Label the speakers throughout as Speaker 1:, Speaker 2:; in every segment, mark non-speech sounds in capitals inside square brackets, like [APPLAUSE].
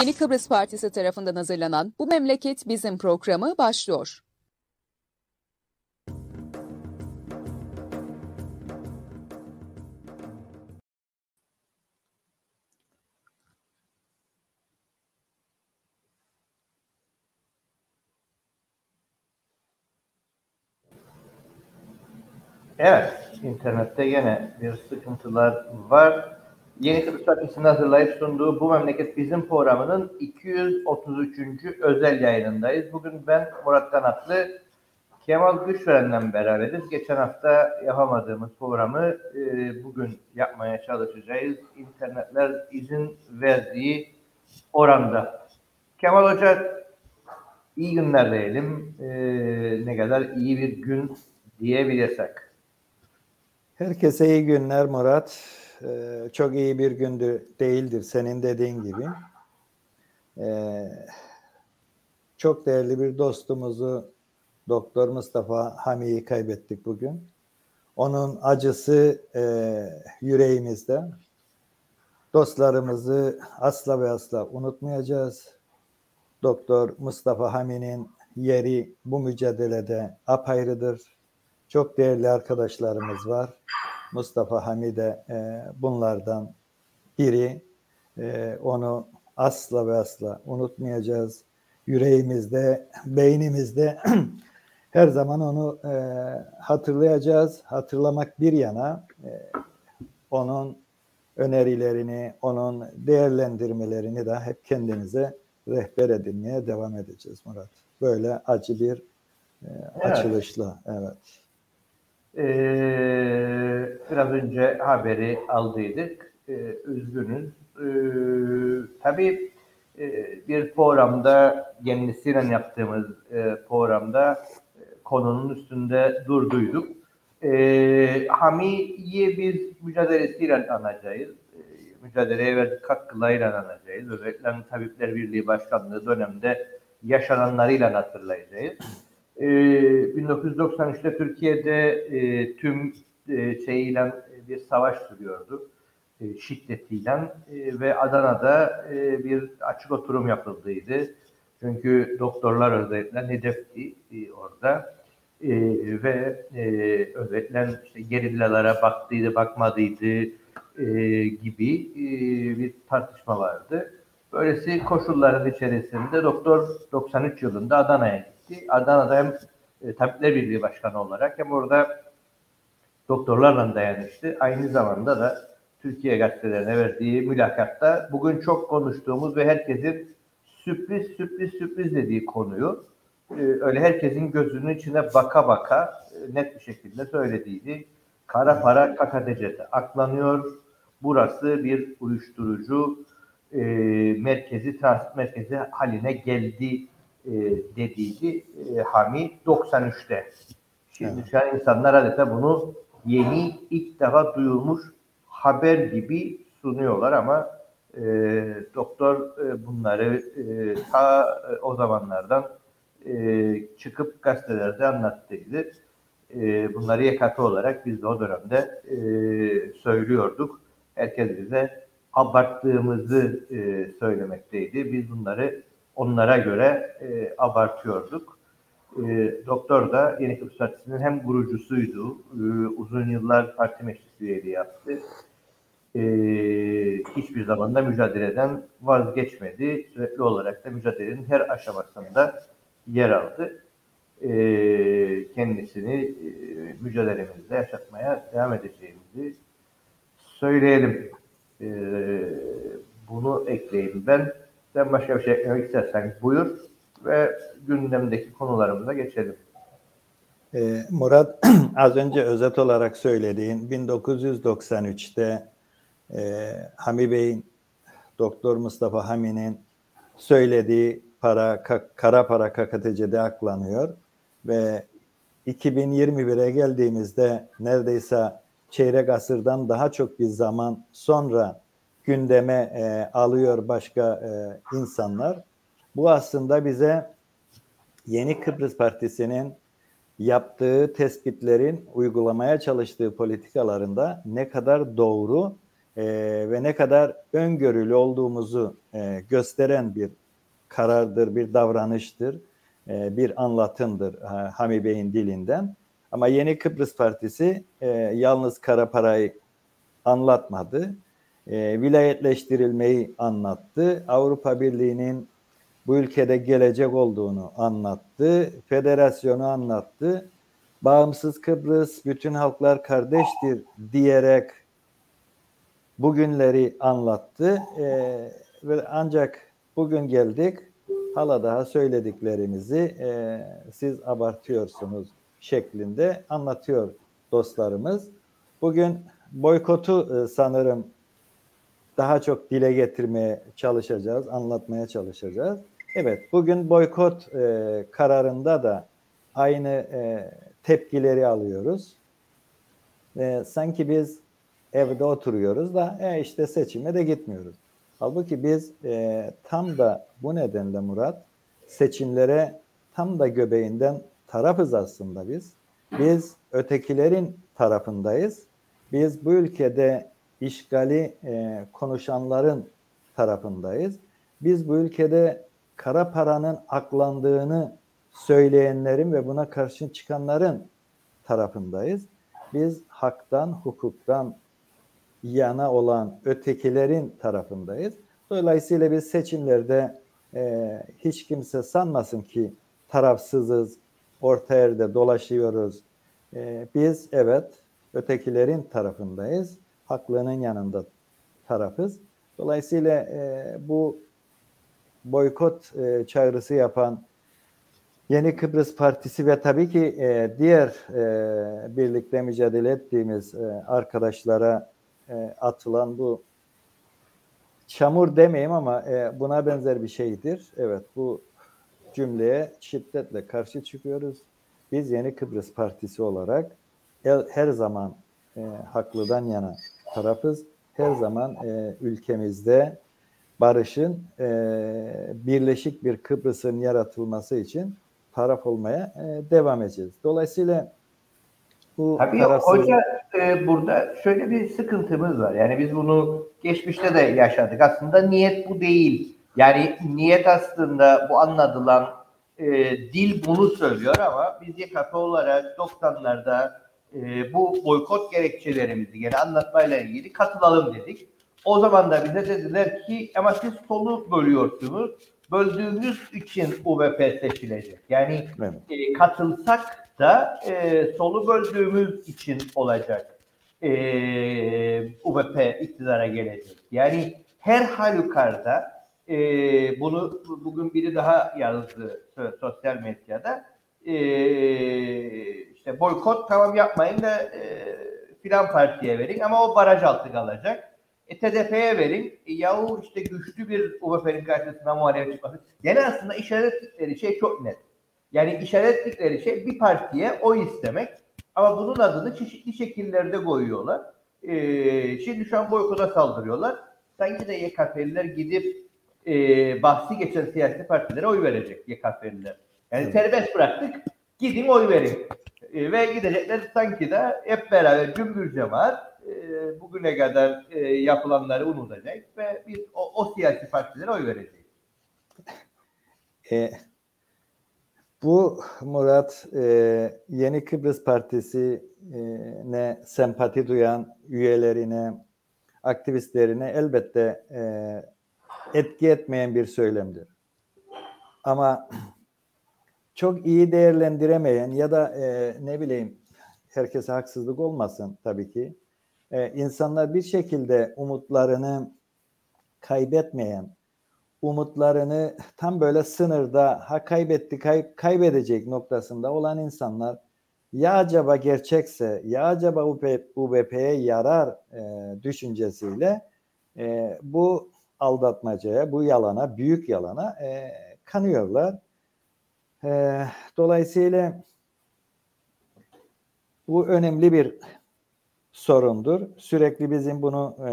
Speaker 1: Yeni Kıbrıs Partisi tarafından hazırlanan Bu Memleket Bizim programı başlıyor.
Speaker 2: Evet, internette yine bir sıkıntılar var. Yeni Kıbrıs Partisi'nin hazırlayıp sunduğu Bu Memleket Bizim programının 233. özel yayınındayız. Bugün ben Murat Kanatlı, Kemal Güçveren'le beraberiz. Geçen hafta yapamadığımız programı e, bugün yapmaya çalışacağız. İnternetler izin verdiği oranda. Kemal Hoca iyi günler diyelim. E, ne kadar iyi bir gün diyebilirsek.
Speaker 3: Herkese iyi günler Murat. Ee, çok iyi bir gündü değildir senin dediğin gibi. Ee, çok değerli bir dostumuzu Doktor Mustafa Hami'yi kaybettik bugün. Onun acısı e, yüreğimizde. Dostlarımızı asla ve asla unutmayacağız. Doktor Mustafa Hami'nin yeri bu mücadelede apayrıdır. Çok değerli arkadaşlarımız var. Mustafa Hamide e, bunlardan biri. E, onu asla ve asla unutmayacağız. Yüreğimizde, beynimizde [CLEARS THROAT] her zaman onu e, hatırlayacağız. Hatırlamak bir yana e, onun önerilerini, onun değerlendirmelerini de hep kendimize rehber edinmeye devam edeceğiz Murat. Böyle acı bir e, evet. açılışla. Evet.
Speaker 2: Ee, biraz önce haberi aldıydık. Ee, üzgünüz. Ee, tabii e, bir programda kendisiyle yaptığımız e, programda e, konunun üstünde durduyduk. Ee, Hami'yi biz mücadelesiyle anacağız. Ee, mücadeleye verdik hakkılarıyla anacağız. Özellikle Tabipler Birliği Başkanlığı döneminde yaşananlarıyla hatırlayacağız. 1993'te ee, Türkiye'de e, tüm e, şeyiyle bir savaş sürüyordu. E, şiddetiyle e, ve Adana'da e, bir açık oturum yapıldıydı. Çünkü doktorlar özellikle hedefti e, orada. E, ve e, özellikle işte gerillalara baktıydı, bakmadıydı e, gibi e, bir tartışma vardı. Böylesi koşulların içerisinde doktor 93 yılında Adana'ya gitti gitti. Adana'da hem e, Tabipler Birliği Başkanı olarak hem orada doktorlarla dayanıştı. Aynı zamanda da Türkiye gazetelerine verdiği mülakatta bugün çok konuştuğumuz ve herkesin sürpriz sürpriz sürpriz dediği konuyu e, öyle herkesin gözünün içine baka baka e, net bir şekilde söylediğiydi. Kara para KKTC'de aklanıyor. Burası bir uyuşturucu e, merkezi, transit merkezi haline geldi e, dediydi e, Hami 93'te. Şimdi evet. şu an insanlar adeta bunu yeni ilk defa duyulmuş haber gibi sunuyorlar ama e, doktor e, bunları e, ta e, o zamanlardan e, çıkıp gazetelerde anlattıydı. E, bunları YKP olarak biz de o dönemde e, söylüyorduk. Herkes bize abarttığımızı e, söylemekteydi. Biz bunları onlara göre e, abartıyorduk. E, doktor da Yeni Kıbrıs Partisi'nin hem kurucusuydu, e, uzun yıllar parti meclis yaptı. E, hiçbir zaman da mücadeleden vazgeçmedi. Sürekli olarak da mücadelenin her aşamasında yer aldı. E, kendisini e, mücadelemizde yaşatmaya devam edeceğimizi söyleyelim. E, bunu ekleyeyim ben. Sen başka bir şey eklemek istersen buyur ve gündemdeki konularımıza geçelim.
Speaker 3: Ee, Murat [CLEARS THROAT] az önce özet olarak söylediğin 1993'te e, Hami Bey'in Doktor Mustafa Hami'nin söylediği para kara para KKTC'de aklanıyor ve 2021'e geldiğimizde neredeyse çeyrek asırdan daha çok bir zaman sonra gündeme e, alıyor başka e, insanlar. Bu aslında bize Yeni Kıbrıs Partisi'nin yaptığı tespitlerin uygulamaya çalıştığı politikalarında ne kadar doğru e, ve ne kadar öngörülü olduğumuzu e, gösteren bir karardır, bir davranıştır, e, bir anlatımdır e, Hami Bey'in dilinden. Ama Yeni Kıbrıs Partisi e, yalnız kara parayı anlatmadı. E, vilayetleştirilmeyi anlattı. Avrupa Birliği'nin bu ülkede gelecek olduğunu anlattı. Federasyonu anlattı. Bağımsız Kıbrıs, bütün halklar kardeştir diyerek bugünleri anlattı. E, ve ancak bugün geldik hala daha söylediklerimizi e, siz abartıyorsunuz şeklinde anlatıyor dostlarımız. Bugün boykotu e, sanırım daha çok dile getirmeye çalışacağız, anlatmaya çalışacağız. Evet, bugün boykot e, kararında da aynı e, tepkileri alıyoruz. E, sanki biz evde oturuyoruz da e, işte seçime de gitmiyoruz. Halbuki biz e, tam da bu nedenle Murat seçimlere tam da göbeğinden tarafız aslında biz. Biz ötekilerin tarafındayız. Biz bu ülkede işgali e, konuşanların tarafındayız. Biz bu ülkede kara paranın aklandığını söyleyenlerin ve buna karşı çıkanların tarafındayız. Biz haktan, hukuktan yana olan ötekilerin tarafındayız. Dolayısıyla biz seçimlerde e, hiç kimse sanmasın ki tarafsızız, orta yerde dolaşıyoruz. E, biz evet ötekilerin tarafındayız. Haklının yanında tarafız. Dolayısıyla e, bu boykot e, çağrısı yapan Yeni Kıbrıs Partisi ve tabii ki e, diğer e, birlikte mücadele ettiğimiz e, arkadaşlara e, atılan bu çamur demeyeyim ama e, buna benzer bir şeydir. Evet bu cümleye şiddetle karşı çıkıyoruz. Biz Yeni Kıbrıs Partisi olarak her zaman e, haklıdan yana tarafız. Her zaman e, ülkemizde barışın e, birleşik bir Kıbrıs'ın yaratılması için taraf olmaya e, devam edeceğiz. Dolayısıyla
Speaker 2: bu Tabii tarafsız... hoca e, burada şöyle bir sıkıntımız var. Yani biz bunu geçmişte de yaşadık. Aslında niyet bu değil. Yani niyet aslında bu anlatılan e, dil bunu söylüyor ama biz YKP olarak 90'larda e, bu boykot gerekçelerimizi gene anlatmayla ilgili katılalım dedik. O zaman da bize dediler ki ama siz solu bölüyorsunuz. Böldüğünüz için UVP seçilecek. Yani evet. e, katılsak da e, solu böldüğümüz için olacak. E, UBP iktidara gelecek. Yani her halükarda e, bunu bugün biri daha yazdı sosyal medyada. E, işte boykot tamam yapmayın da e, filan partiye verin ama o baraj altı kalacak. E, TDP'ye verin. E, yahu işte güçlü bir UBP'nin karşısında muhalefet çıkması. Yani aslında işaret ettikleri şey çok net. Yani işaretlikleri şey bir partiye oy istemek ama bunun adını çeşitli şekillerde koyuyorlar. Ee, şimdi şu an boykota saldırıyorlar. Sanki de YKP'liler gidip e, bahsi geçen siyasi partilere oy verecek YKP'liler. Yani evet. serbest bıraktık, gidin oy verin. E, ve gidecekler sanki de hep beraber cümbür cemaat e, bugüne kadar e, yapılanları unutacak ve biz o, o siyasi partilere oy vereceğiz.
Speaker 3: E, bu Murat e, Yeni Kıbrıs Partisi'ne sempati duyan üyelerine, aktivistlerine elbette e, etki etmeyen bir söylemdir. Ama çok iyi değerlendiremeyen ya da e, ne bileyim herkese haksızlık olmasın tabii ki. E, insanlar bir şekilde umutlarını kaybetmeyen, umutlarını tam böyle sınırda ha kaybetti kay, kaybedecek noktasında olan insanlar ya acaba gerçekse ya acaba UBP'ye yarar e, düşüncesiyle e, bu aldatmacaya, bu yalana, büyük yalana e, kanıyorlar. E, dolayısıyla bu önemli bir sorundur. Sürekli bizim bunu e,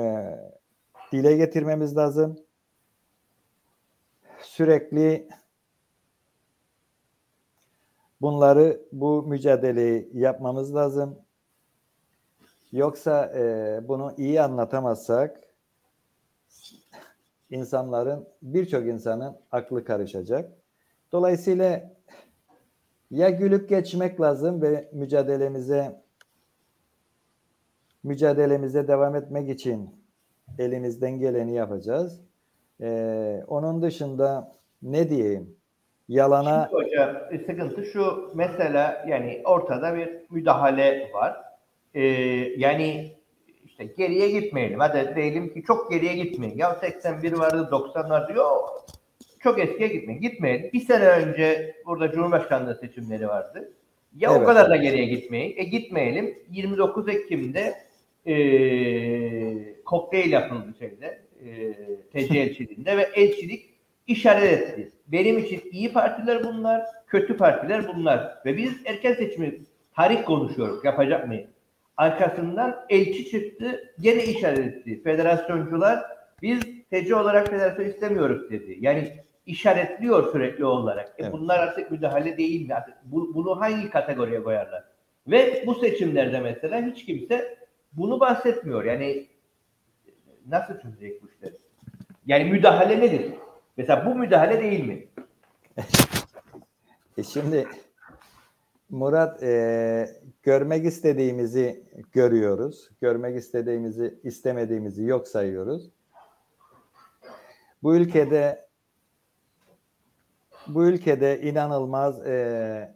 Speaker 3: dile getirmemiz lazım sürekli bunları bu mücadeleyi yapmamız lazım. Yoksa e, bunu iyi anlatamazsak insanların birçok insanın aklı karışacak. Dolayısıyla ya gülüp geçmek lazım ve mücadelemize mücadelemize devam etmek için elimizden geleni yapacağız. Ee, onun dışında ne diyeyim? Yalana
Speaker 2: Şimdi hocam sıkıntı şu mesela yani ortada bir müdahale var. Ee, yani işte geriye gitmeyelim. Hadi diyelim ki çok geriye gitmeyin. Ya 81 vardı 90 vardı. Yok. Çok eskiye gitmeyin. Gitmeyin. Bir sene önce burada Cumhurbaşkanlığı seçimleri vardı. Ya
Speaker 3: Evet.
Speaker 2: o kadar da geriye gitmeyin. E gitmeyelim. 29 Ekim'de e, kokteyl yapıldı şeyde. E, TC elçiliğinde [LAUGHS] ve elçilik işaret etti. Benim için iyi partiler bunlar, kötü partiler bunlar. Ve biz erken seçimi tarih konuşuyoruz. Yapacak mıyız? Arkasından elçi çıktı, gene işaret etti. Federasyoncular biz TC olarak federasyon istemiyoruz dedi. Yani işaretliyor sürekli olarak. E
Speaker 3: Evet.
Speaker 2: bunlar artık müdahale değil mi? Artık bu- bunu hangi kategoriye koyarlar? Ve bu seçimlerde mesela hiç kimse bunu bahsetmiyor. Yani nasıl çözecek bu işleri? Yani müdahale nedir? Mesela bu müdahale değil mi?
Speaker 3: E şimdi Murat e, görmek istediğimizi görüyoruz. Görmek istediğimizi istemediğimizi yok sayıyoruz. Bu ülkede bu ülkede inanılmaz e,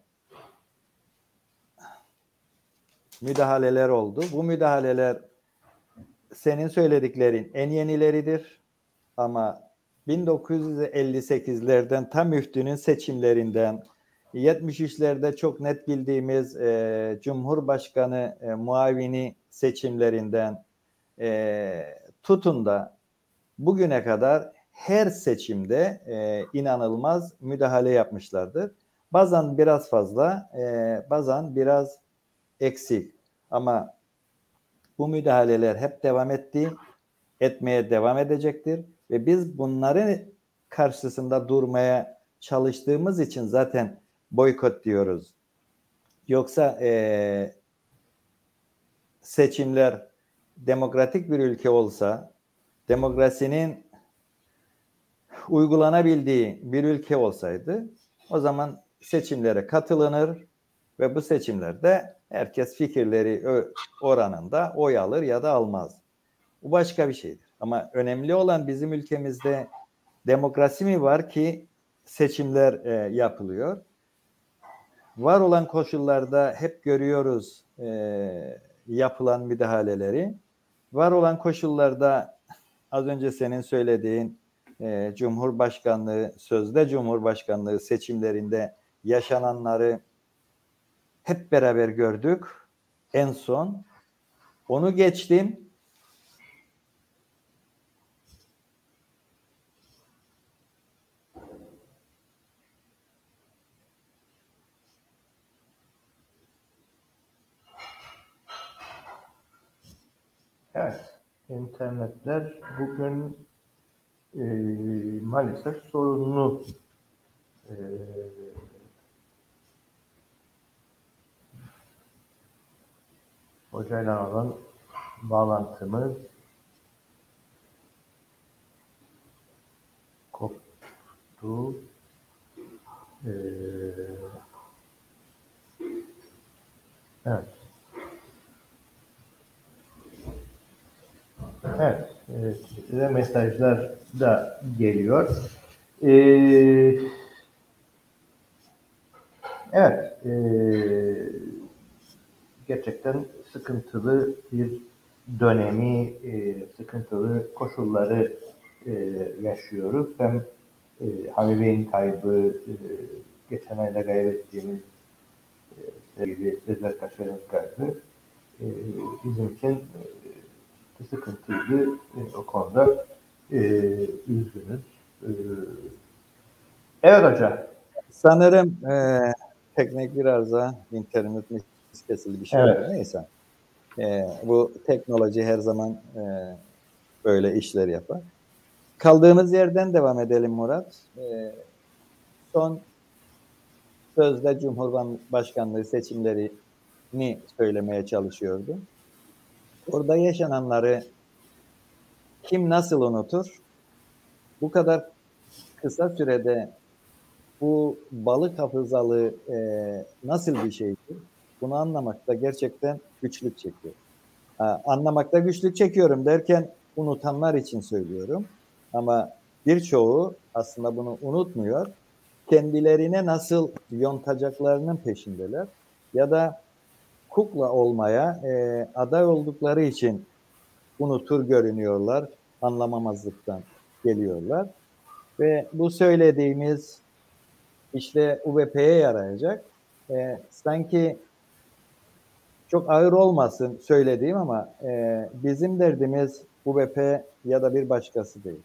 Speaker 3: müdahaleler oldu. Bu müdahaleler senin söylediklerin en yenileridir. Ama 1958'lerden tam müftünün seçimlerinden 73'lerde çok net bildiğimiz e, Cumhurbaşkanı e, muavini seçimlerinden e, tutun da bugüne kadar her seçimde e, inanılmaz müdahale yapmışlardır. Bazen biraz fazla, e, bazen biraz eksik. Ama bu müdahaleler hep devam etti, etmeye devam edecektir ve biz bunların karşısında durmaya çalıştığımız için zaten boykot diyoruz. Yoksa e, seçimler demokratik bir ülke olsa, demokrasinin uygulanabildiği bir ülke olsaydı o zaman seçimlere katılınır ve bu seçimlerde herkes fikirleri oranında oy alır ya da almaz. Bu başka bir şeydir. Ama önemli olan bizim ülkemizde demokrasi mi var ki seçimler e, yapılıyor? Var olan koşullarda hep görüyoruz e, yapılan müdahaleleri. Var olan koşullarda az önce senin söylediğin e, Cumhurbaşkanlığı, sözde Cumhurbaşkanlığı seçimlerinde yaşananları hep beraber gördük. En son onu geçtim.
Speaker 2: Evet. internetler bugün e, maalesef sorunlu. E, hocayla olan bağlantımız koptu. E, evet. Evet, evet. Size mesajlar da geliyor. Ee, evet, ee, gerçekten sıkıntılı bir dönemi, ee, sıkıntılı koşulları ee, yaşıyoruz. Hem ee, Habibe'nin kaybı, ee, geçen ayda kaybettiğimiz ee, sevgili Sezer Kaşar'ın kaybı ee, bizim için ee, sıkıntıydı. E, o konuda e, üzgünüz. E, evet hocam.
Speaker 3: Sanırım e, teknik bir arıza, internet kesildi bir şey.
Speaker 2: Evet.
Speaker 3: Neyse. E, bu teknoloji her zaman e, böyle işler yapar. Kaldığımız yerden devam edelim Murat. E, son sözde Cumhurbaşkanlığı seçimlerini söylemeye çalışıyordum. Orada yaşananları kim nasıl unutur? Bu kadar kısa sürede bu balık hafızalı e, nasıl bir şeydir? Bunu anlamakta gerçekten güçlük çekiyor. Ha, anlamakta güçlük çekiyorum derken unutanlar için söylüyorum. Ama birçoğu aslında bunu unutmuyor. Kendilerine nasıl yontacaklarının peşindeler. Ya da kukla olmaya e, aday oldukları için unutur görünüyorlar. Anlamamazlıktan geliyorlar. Ve bu söylediğimiz işte UBP'ye yarayacak. E, sanki çok ağır olmasın söylediğim ama e, bizim derdimiz UBP ya da bir başkası değil.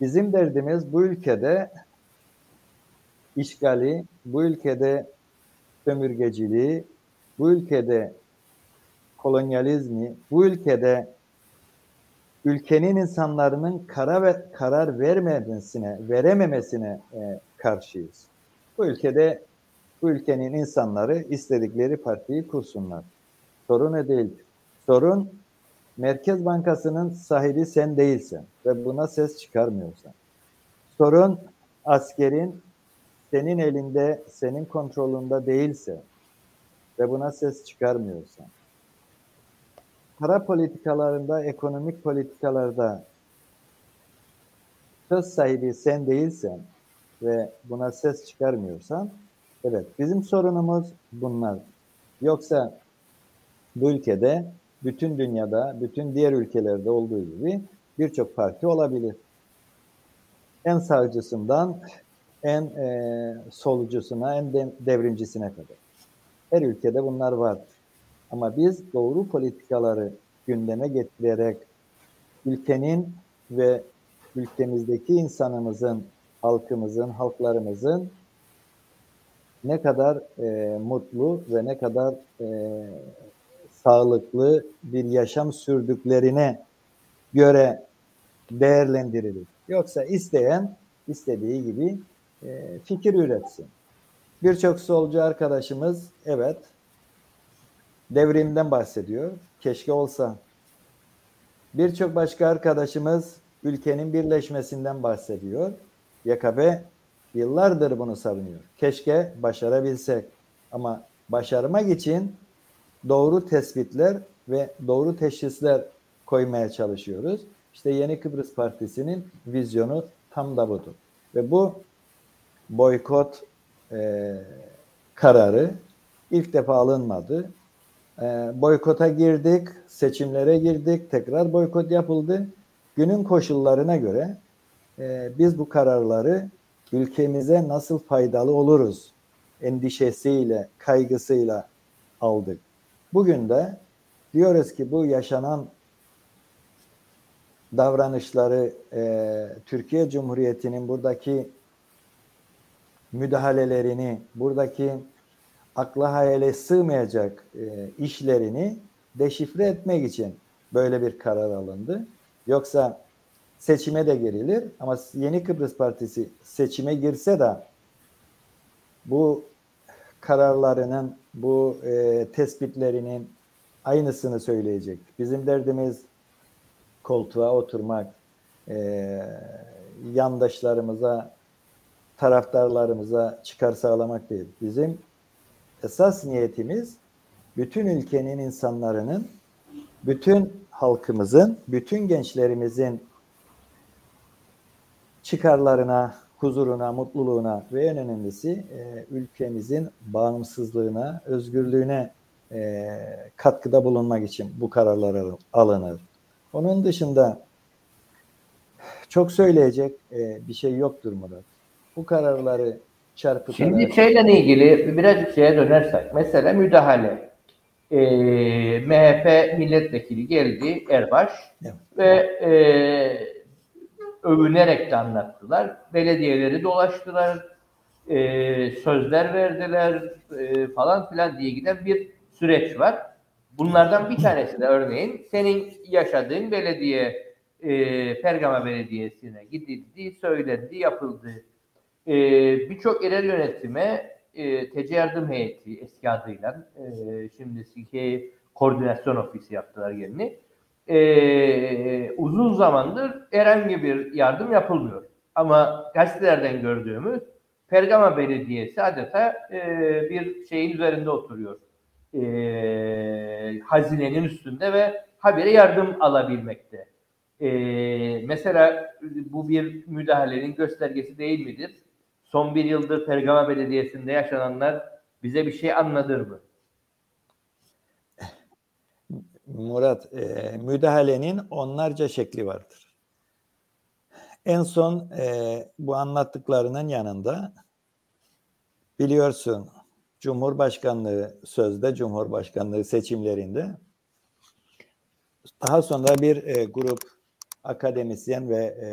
Speaker 3: Bizim derdimiz bu ülkede işgali, bu ülkede sömürgeciliği, bu ülkede kolonyalizmi, bu ülkede ülkenin insanların karar ve karar vermemesine, verememesine e, karşıyız. Bu ülkede bu ülkenin insanları istedikleri partiyi kursunlar. Sorun ne değil. Sorun Merkez Bankası'nın sahibi sen değilsen ve buna ses çıkarmıyorsan. Sorun askerin senin elinde, senin kontrolünde değilse ve buna ses çıkarmıyorsan. Para politikalarında, ekonomik politikalarda söz sahibi sen değilsen ve buna ses çıkarmıyorsan, evet bizim sorunumuz bunlar. Yoksa bu ülkede, bütün dünyada, bütün diğer ülkelerde olduğu gibi birçok parti olabilir. En sağcısından en e, solucusuna, en de, devrimcisine kadar. Her ülkede bunlar var. Ama biz doğru politikaları gündeme getirerek ülkenin ve ülkemizdeki insanımızın, halkımızın, halklarımızın ne kadar e, mutlu ve ne kadar e, sağlıklı bir yaşam sürdüklerine göre değerlendirilir. Yoksa isteyen istediği gibi e, fikir üretsin. Birçok solcu arkadaşımız evet devrimden bahsediyor. Keşke olsa. Birçok başka arkadaşımız ülkenin birleşmesinden bahsediyor. YKP yıllardır bunu savunuyor. Keşke başarabilsek. Ama başarmak için doğru tespitler ve doğru teşhisler koymaya çalışıyoruz. İşte Yeni Kıbrıs Partisi'nin vizyonu tam da budur. Ve bu boykot e, kararı ilk defa alınmadı. E, boykota girdik, seçimlere girdik, tekrar boykot yapıldı. Günün koşullarına göre e, biz bu kararları ülkemize nasıl faydalı oluruz endişesiyle, kaygısıyla aldık. Bugün de diyoruz ki bu yaşanan davranışları e, Türkiye Cumhuriyeti'nin buradaki müdahalelerini, buradaki akla hayale sığmayacak e, işlerini deşifre etmek için böyle bir karar alındı. Yoksa seçime de girilir ama Yeni Kıbrıs Partisi seçime girse de bu kararlarının, bu e, tespitlerinin aynısını söyleyecek. Bizim derdimiz koltuğa oturmak, e, yandaşlarımıza taraftarlarımıza çıkar sağlamak değil. Bizim esas niyetimiz bütün ülkenin insanlarının, bütün halkımızın, bütün gençlerimizin çıkarlarına, huzuruna, mutluluğuna ve en önemlisi e, ülkemizin bağımsızlığına, özgürlüğüne e, katkıda bulunmak için bu kararlar alınır. Onun dışında çok söyleyecek e, bir şey yoktur Murat bu kararları çarpıtarak...
Speaker 2: Şimdi şeyle ilgili birazcık şeye dönersek, mesela müdahale. E, MHP milletvekili geldi Erbaş evet. ve e, övünerek de anlattılar. Belediyeleri dolaştılar, e, sözler verdiler e, falan filan diye giden bir süreç var. Bunlardan bir tanesi de örneğin senin yaşadığın belediye e, Pergama Belediyesi'ne gidildi, söylendi, yapıldı e, birçok yerel yönetime e, TC yardım heyeti eski adıyla e, şimdiki koordinasyon ofisi yaptılar yerini. E, uzun zamandır herhangi bir yardım yapılmıyor. Ama gazetelerden gördüğümüz Pergama Belediyesi adeta e, bir şeyin üzerinde oturuyor. E, hazinenin üstünde ve habere yardım alabilmekte. E, mesela bu bir müdahalenin göstergesi değil midir? Son bir yıldır Pergama Belediyesi'nde yaşananlar bize bir şey anlatır mı?
Speaker 3: Murat, e, müdahalenin onlarca şekli vardır. En son e, bu anlattıklarının yanında biliyorsun Cumhurbaşkanlığı sözde Cumhurbaşkanlığı seçimlerinde daha sonra bir e, grup akademisyen ve e,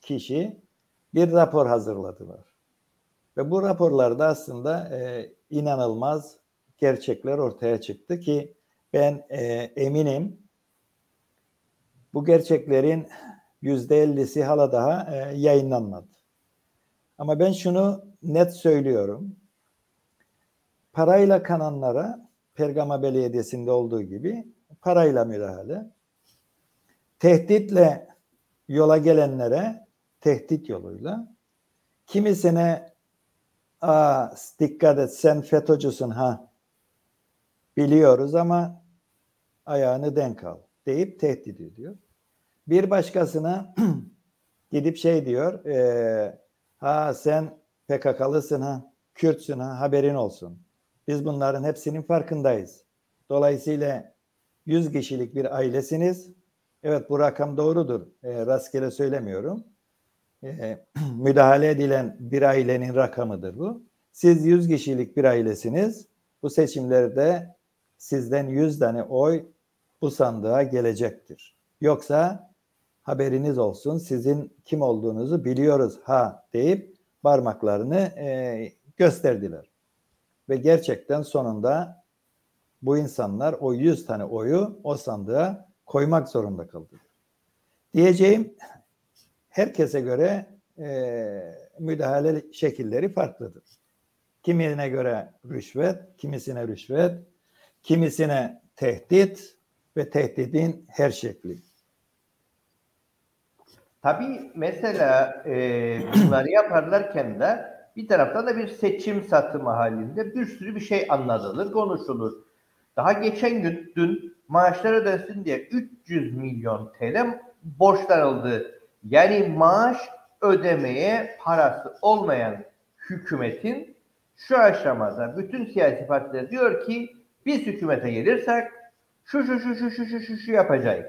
Speaker 3: kişi bir rapor hazırladılar. Ve bu raporlarda aslında e, inanılmaz gerçekler ortaya çıktı ki ben e, eminim bu gerçeklerin yüzde ellisi hala daha e, yayınlanmadı. Ama ben şunu net söylüyorum. Parayla kananlara Pergama Belediyesi'nde olduğu gibi parayla müdahale. Tehditle yola gelenlere tehdit yoluyla. Kimisine Aa, dikkat et sen FETÖ'cüsün ha biliyoruz ama ayağını denk al deyip tehdit ediyor. Bir başkasına [CLEARS THROAT] gidip şey diyor e, ha sen PKK'lısın ha Kürtsün ha haberin olsun. Biz bunların hepsinin farkındayız. Dolayısıyla 100 kişilik bir ailesiniz. Evet bu rakam doğrudur. E, rastgele söylemiyorum. [CLEARS THROAT] Müdahale edilen bir ailenin rakamıdır bu. Siz 100 kişilik bir ailesiniz. Bu seçimlerde sizden 100 tane oy bu sandığa gelecektir. Yoksa haberiniz olsun sizin kim olduğunuzu biliyoruz ha deyip parmaklarını e, gösterdiler. Ve gerçekten sonunda bu insanlar o 100 tane oyu o sandığa koymak zorunda kaldı. Diyeceğim herkese göre e, müdahale şekilleri farklıdır. Kimine göre rüşvet, kimisine rüşvet, kimisine tehdit ve tehdidin her şekli.
Speaker 2: Tabii mesela e, bunları yaparlarken de bir taraftan da bir seçim satımı halinde bir sürü bir şey anlatılır, konuşulur. Daha geçen gün dün maaşlar ödensin diye 300 milyon TL borçlanıldı. Yani maaş ödemeye parası olmayan hükümetin şu aşamada bütün siyasi partiler diyor ki biz hükümete gelirsek şu şu şu şu şu şu şu, şu yapacağız.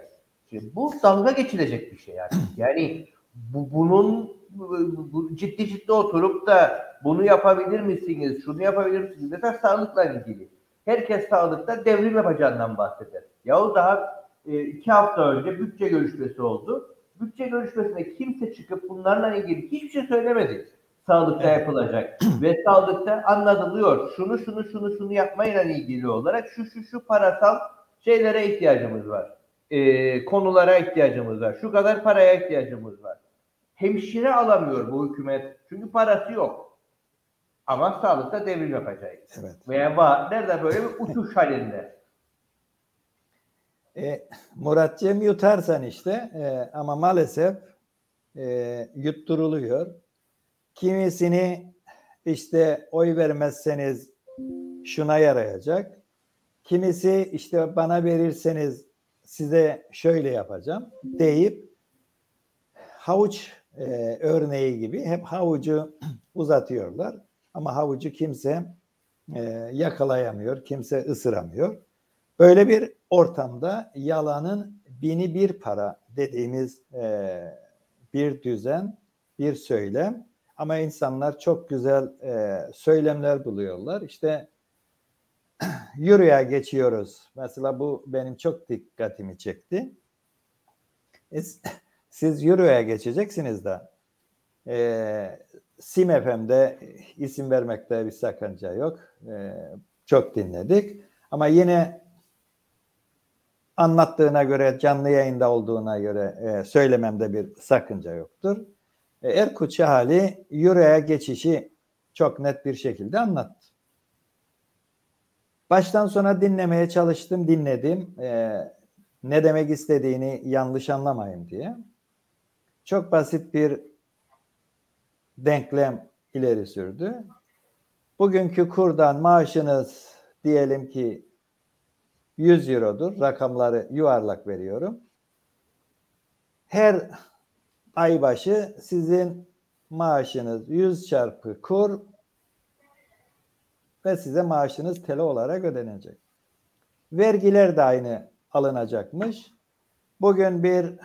Speaker 2: Şimdi bu dalga geçilecek bir şey yani. Yani bu, bunun bu, ciddi ciddi oturup da bunu yapabilir misiniz, şunu yapabilir misiniz? Mesela sağlıkla ilgili. Herkes sağlıkta devrim yapacağından bahseder. Yahu daha e, iki hafta önce bütçe görüşmesi oldu. Bütçe görüşmesinde kimse çıkıp bunlarla ilgili hiçbir şey söylemedi. Sağlıkta evet. yapılacak. Ve sağlıkta anlatılıyor. Şunu şunu şunu şunu yapmayla ilgili olarak şu şu şu parasal şeylere ihtiyacımız var. E, konulara ihtiyacımız var. Şu kadar paraya ihtiyacımız var. Hemşire alamıyor bu hükümet. Çünkü parası yok. Ama sağlıkta devrim yapacak. Evet. Veya var. Nerede böyle bir uçuş halinde.
Speaker 3: E, Muratcığım yutarsan işte e, ama maalesef e, yutturuluyor. Kimisini işte oy vermezseniz şuna yarayacak. Kimisi işte bana verirseniz size şöyle yapacağım deyip havuç e, örneği gibi hep havucu [CLEARS THROAT] uzatıyorlar. Ama havucu kimse e, yakalayamıyor, kimse ısıramıyor. Böyle bir ortamda yalanın bini bir para dediğimiz e, bir düzen, bir söylem. Ama insanlar çok güzel e, söylemler buluyorlar. İşte [CLEARS THROAT] yürüye geçiyoruz. Mesela bu benim çok dikkatimi çekti. [LAUGHS] Siz yürüye geçeceksiniz de e, Sim FM'de isim vermekte bir sakınca yok. E, çok dinledik. Ama yine anlattığına göre, canlı yayında olduğuna göre e, söylememde bir sakınca yoktur. E, Erkut Şahali Euro'ya geçişi çok net bir şekilde anlattı. baştan sona dinlemeye çalıştım, dinledim. E, ne demek istediğini yanlış anlamayın diye. Çok basit bir denklem ileri sürdü. Bugünkü kurdan maaşınız diyelim ki 100 eurodur. Rakamları yuvarlak veriyorum. Her ay başı sizin maaşınız 100 çarpı kur ve size maaşınız TL olarak ödenecek. Vergiler de aynı alınacakmış. Bugün bir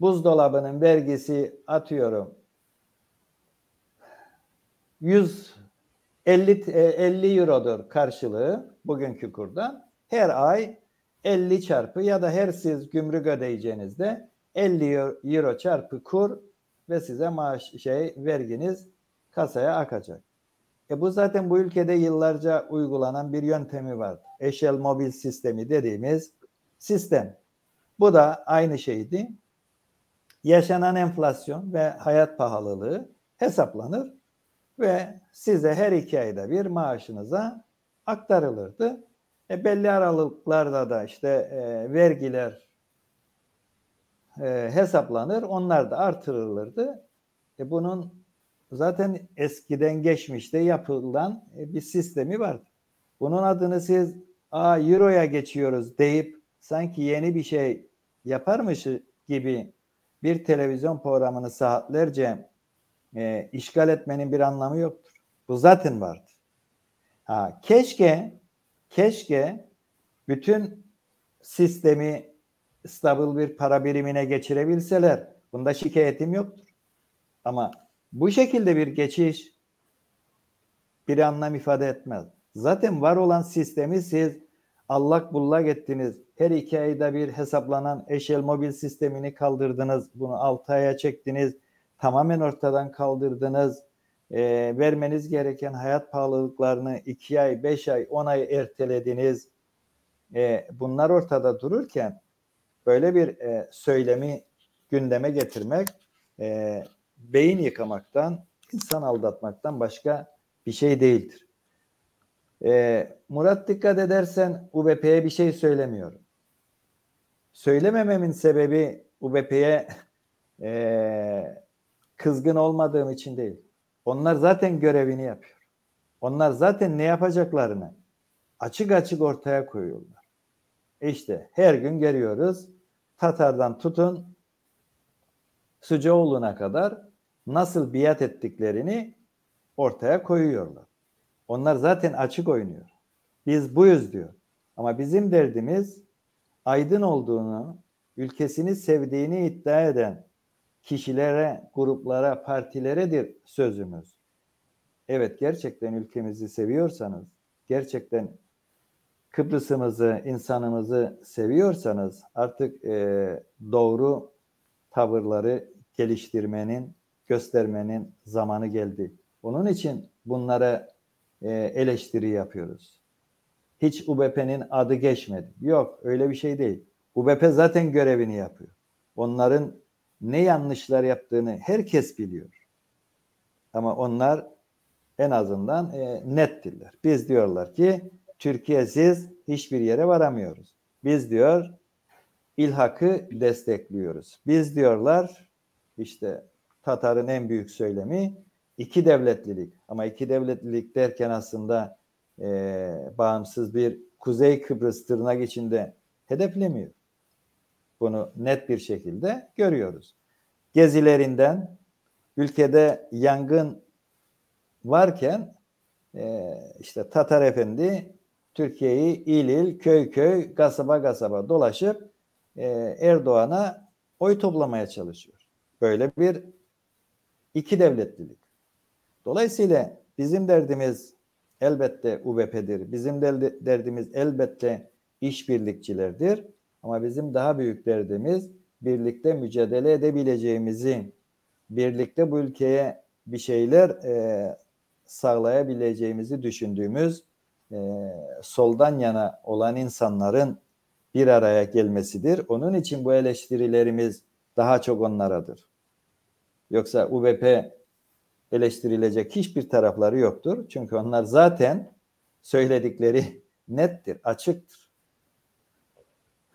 Speaker 3: buzdolabının vergisi atıyorum 150 50 eurodur karşılığı bugünkü kurdan. Her ay 50 çarpı ya da her siz gümrük ödeyeceğinizde 50 euro çarpı kur ve size maaş şey verginiz kasaya akacak. E bu zaten bu ülkede yıllarca uygulanan bir yöntemi var. Eşel mobil sistemi dediğimiz sistem. Bu da aynı şeydi. Yaşanan enflasyon ve hayat pahalılığı hesaplanır ve size her iki ayda bir maaşınıza aktarılırdı. E belli aralıklarda da işte e, vergiler e, hesaplanır, onlar da artırılırdı. E bunun zaten eskiden geçmişte yapılan e, bir sistemi vardı. Bunun adını siz a euroya geçiyoruz deyip sanki yeni bir şey yaparmış gibi bir televizyon programını saatlerce e, işgal etmenin bir anlamı yoktur. Bu zaten vardı. Ha, keşke keşke bütün sistemi stabil bir para birimine geçirebilseler. Bunda şikayetim yoktur. Ama bu şekilde bir geçiş bir anlam ifade etmez. Zaten var olan sistemi siz allak bullak ettiniz. Her iki ayda bir hesaplanan eşel mobil sistemini kaldırdınız. Bunu altı aya çektiniz. Tamamen ortadan kaldırdınız. E, vermeniz gereken hayat pahalılıklarını iki ay, beş ay, on ay ertelediniz. E, bunlar ortada dururken böyle bir e, söylemi gündeme getirmek e, beyin yıkamaktan, insan aldatmaktan başka bir şey değildir. E, Murat dikkat edersen UBP'ye bir şey söylemiyorum. Söylemememin sebebi UBP'ye e, kızgın olmadığım için değil. Onlar zaten görevini yapıyor. Onlar zaten ne yapacaklarını açık açık ortaya koyuyorlar. İşte her gün görüyoruz. Tatar'dan tutun Sucuoğlu'na kadar nasıl biat ettiklerini ortaya koyuyorlar. Onlar zaten açık oynuyor. Biz buyuz diyor. Ama bizim derdimiz aydın olduğunu, ülkesini sevdiğini iddia eden kişilere, gruplara, partileredir sözümüz. Evet gerçekten ülkemizi seviyorsanız, gerçekten Kıbrıs'ımızı, insanımızı seviyorsanız artık e, doğru tavırları geliştirmenin, göstermenin zamanı geldi. Onun için bunlara e, eleştiri yapıyoruz. Hiç UBP'nin adı geçmedi. Yok öyle bir şey değil. UBP zaten görevini yapıyor. Onların ne yanlışlar yaptığını herkes biliyor. Ama onlar en azından e, nettirler. Biz diyorlar ki Türkiye'siz hiçbir yere varamıyoruz. Biz diyor ilhakı destekliyoruz. Biz diyorlar işte Tatar'ın en büyük söylemi iki devletlilik. Ama iki devletlilik derken aslında e, bağımsız bir Kuzey Kıbrıs tırnak içinde hedeflemiyor. Bunu net bir şekilde görüyoruz. Gezilerinden ülkede yangın varken e, işte Tatar Efendi Türkiye'yi il il, köy köy, kasaba kasaba dolaşıp e, Erdoğan'a oy toplamaya çalışıyor. Böyle bir iki devletlilik. Dolayısıyla bizim derdimiz elbette UBP'dir. Bizim derdimiz elbette işbirlikçilerdir. Ama bizim daha büyük derdimiz birlikte mücadele edebileceğimizi, birlikte bu ülkeye bir şeyler e, sağlayabileceğimizi düşündüğümüz e, soldan yana olan insanların bir araya gelmesidir. Onun için bu eleştirilerimiz daha çok onlaradır. Yoksa UBP eleştirilecek hiçbir tarafları yoktur. Çünkü onlar zaten söyledikleri [LAUGHS] nettir, açıktır.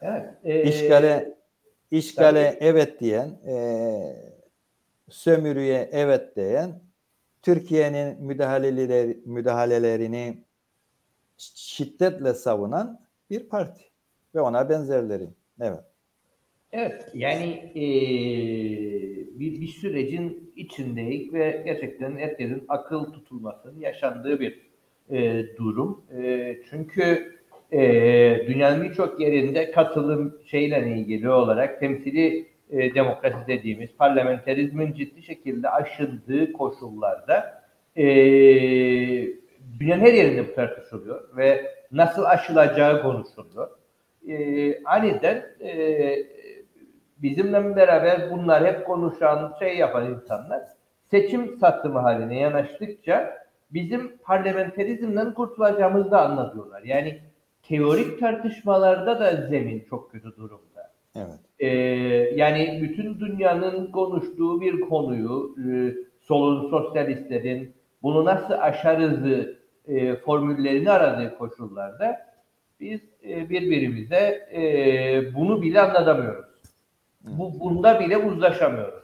Speaker 2: Evet. E,
Speaker 3: işgale işgale
Speaker 2: tabii.
Speaker 3: evet diyen, e, sömürüye evet diyen, Türkiye'nin müdahaleleri, müdahalelerini şiddetle savunan bir parti ve ona benzerleri. Evet.
Speaker 2: Evet, yani e, bir, bir sürecin içindeyiz ve gerçekten herkesin akıl tutulmasının yaşandığı bir e, durum. E, çünkü e, dünyanın birçok yerinde katılım şeyle ilgili olarak temsili e, demokrasi dediğimiz parlamenterizmin ciddi şekilde aşındığı koşullarda e, dünyanın her yerinde bu tartışılıyor ve nasıl aşılacağı konuşuluyor. E, aniden e, bizimle beraber bunlar hep konuşan, şey yapan insanlar seçim satımı haline yanaştıkça bizim parlamenterizmden kurtulacağımızı da anlatıyorlar. Yani teorik tartışmalarda da zemin çok kötü durumda.
Speaker 3: Evet.
Speaker 2: Ee, yani bütün dünyanın konuştuğu bir konuyu e, solun, sosyalistlerin bunu nasıl aşarızı e, formüllerini aradığı koşullarda biz e, birbirimize e, bunu bile anlatamıyoruz. Bu bunda bile uzlaşamıyoruz.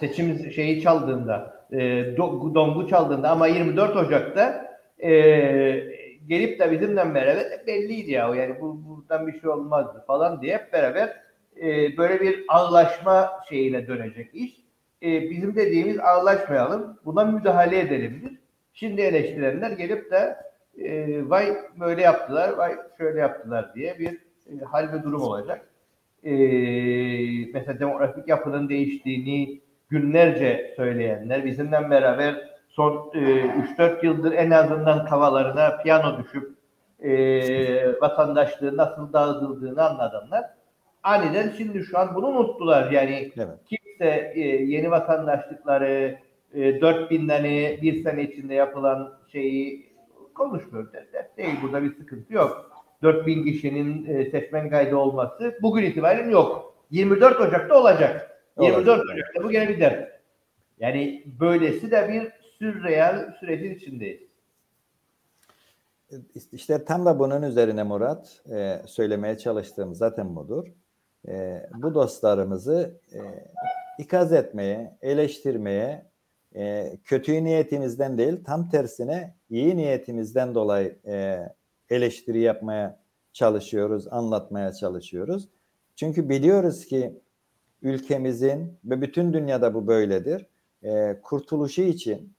Speaker 2: Seçim şeyi çaldığında, e, do- dongu çaldığında ama 24 Ocak'ta e, gelip de bizimle beraber belliydi ya yani bu buradan bir şey olmazdı falan diye hep beraber e, böyle bir ağlaşma şeyine dönecek iş. E, bizim dediğimiz ağlaşmayalım, buna müdahale edelimdir. Şimdi eleştirenler gelip de e, vay böyle yaptılar, vay şöyle yaptılar diye bir e, hal ve durum olacak. E, mesela demografik yapının değiştiğini günlerce söyleyenler, bizimle beraber son e, 3-4 yıldır en azından kavalarına piyano düşüp e, vatandaşlığı nasıl dağıtıldığını anladanlar aniden şimdi şu an bunu unuttular. Yani
Speaker 3: Evet.
Speaker 2: kimse e, yeni vatandaşlıkları e, 4000'den bir sene içinde yapılan şeyi konuşmuyor. Dert değil. Burada bir sıkıntı yok. 4000 kişinin e, seçmen kaydı olması bugün itibaren yok. 24 Ocak'ta olacak. 24 Ocak'ta bu gene bir dert. Yani böylesi de bir sürreel sürecin içindeyiz.
Speaker 3: İşte tam da bunun üzerine Murat e, söylemeye çalıştığım zaten budur. E, bu dostlarımızı e, ikaz etmeye, eleştirmeye, e, kötü niyetimizden değil tam tersine iyi niyetimizden dolayı e, eleştiri yapmaya çalışıyoruz, anlatmaya çalışıyoruz. Çünkü biliyoruz ki ülkemizin ve bütün dünyada bu böyledir. E, kurtuluşu için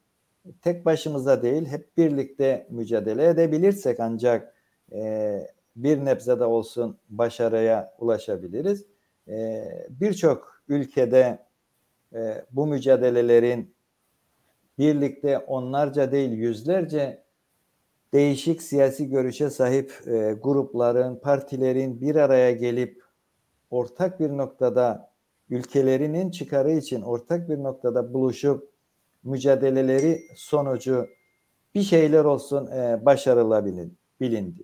Speaker 3: tek başımıza değil hep birlikte mücadele edebilirsek ancak e, bir nebze de olsun başarıya ulaşabiliriz. E, Birçok ülkede e, bu mücadelelerin birlikte onlarca değil yüzlerce değişik siyasi görüşe sahip e, grupların, partilerin bir araya gelip ortak bir noktada ülkelerinin çıkarı için ortak bir noktada buluşup mücadeleleri sonucu bir şeyler olsun e, başarılabilir, bilindi.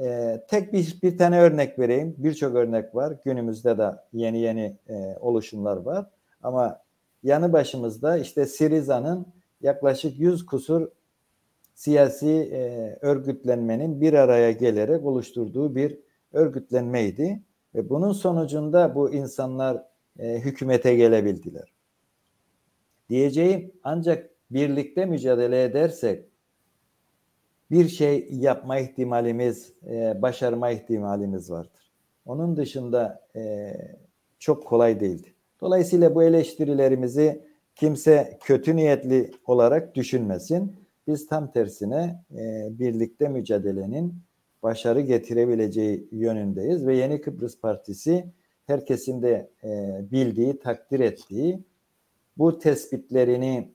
Speaker 3: E, tek bir, bir tane örnek vereyim. Birçok örnek var. Günümüzde de yeni yeni e, oluşumlar var. Ama yanı başımızda işte Siriza'nın yaklaşık 100 kusur siyasi e, örgütlenmenin bir araya gelerek oluşturduğu bir örgütlenmeydi. Ve bunun sonucunda bu insanlar e, hükümete gelebildiler. Diyeceğim ancak birlikte mücadele edersek bir şey yapma ihtimalimiz, e, başarma ihtimalimiz vardır. Onun dışında e, çok kolay değildi. Dolayısıyla bu eleştirilerimizi kimse kötü niyetli olarak düşünmesin. Biz tam tersine e, birlikte mücadelenin başarı getirebileceği yönündeyiz ve Yeni Kıbrıs Partisi herkesin de e, bildiği, takdir ettiği bu tespitlerini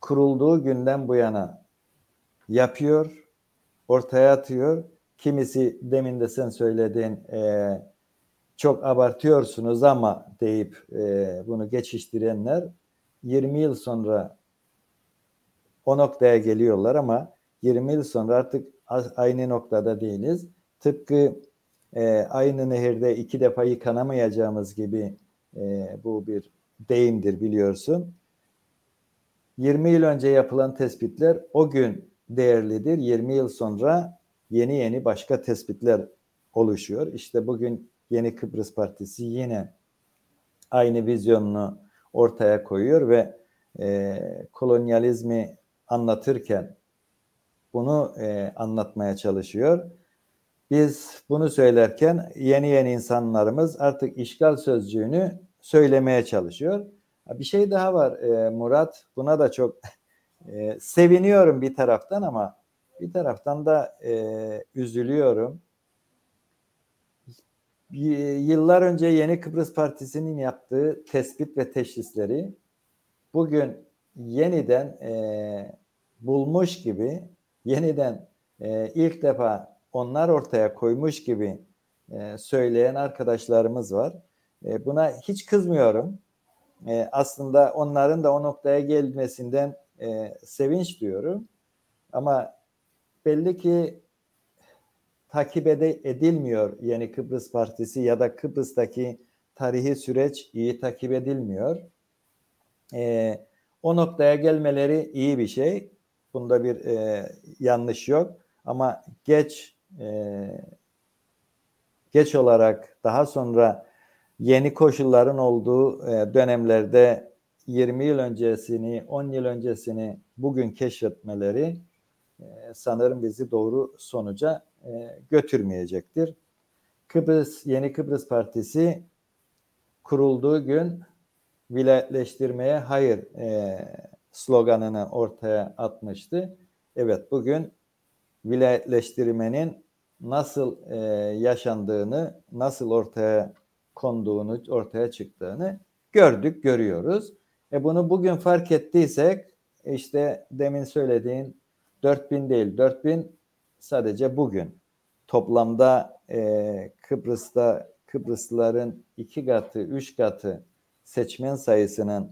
Speaker 3: kurulduğu günden bu yana yapıyor, ortaya atıyor. Kimisi demin de sen söyledin e, çok abartıyorsunuz ama deyip e, bunu geçiştirenler 20 yıl sonra o noktaya geliyorlar ama 20 yıl sonra artık aynı noktada değiliz. Tıpkı e, aynı nehirde iki defa yıkanamayacağımız gibi e, bu bir deyimdir biliyorsun. 20 yıl önce yapılan tespitler o gün değerlidir. 20 yıl sonra yeni yeni başka tespitler oluşuyor. İşte bugün Yeni Kıbrıs Partisi yine aynı vizyonunu ortaya koyuyor ve e, kolonyalizmi anlatırken bunu e, anlatmaya çalışıyor. Biz bunu söylerken yeni yeni insanlarımız artık işgal sözcüğünü söylemeye çalışıyor. Bir şey daha var e, Murat. Buna da çok [LAUGHS] e, seviniyorum bir taraftan ama bir taraftan da e, üzülüyorum. Yıllar önce Yeni Kıbrıs Partisi'nin yaptığı tespit ve teşhisleri bugün yeniden bulmuş gibi, yeniden ilk defa onlar ortaya koymuş gibi söyleyen arkadaşlarımız var. E, buna hiç kızmıyorum. E, aslında onların da o noktaya gelmesinden e, sevinç duyuyorum. Ama belli ki takip edilmiyor Yeni Kıbrıs Partisi ya da Kıbrıs'taki tarihi süreç iyi takip edilmiyor. E, o noktaya gelmeleri iyi bir şey. Bunda bir e, yanlış yok. Ama geç e, geç olarak daha sonra yeni koşulların olduğu e, dönemlerde 20 yıl öncesini, 10 yıl öncesini bugün keşfetmeleri e, sanırım bizi doğru sonuca e, götürmeyecektir. Kıbrıs Yeni Kıbrıs Partisi kurulduğu gün vilayetleştirmeye hayır e, sloganını ortaya atmıştı. Evet bugün vilayetleştirmenin nasıl e, yaşandığını, nasıl ortaya konduğunu, ortaya çıktığını gördük, görüyoruz. E bunu bugün fark ettiysek işte demin söylediğin 4000 değil, 4000 sadece bugün. Toplamda e, Kıbrıs'ta Kıbrıslıların iki katı, üç katı seçmen sayısının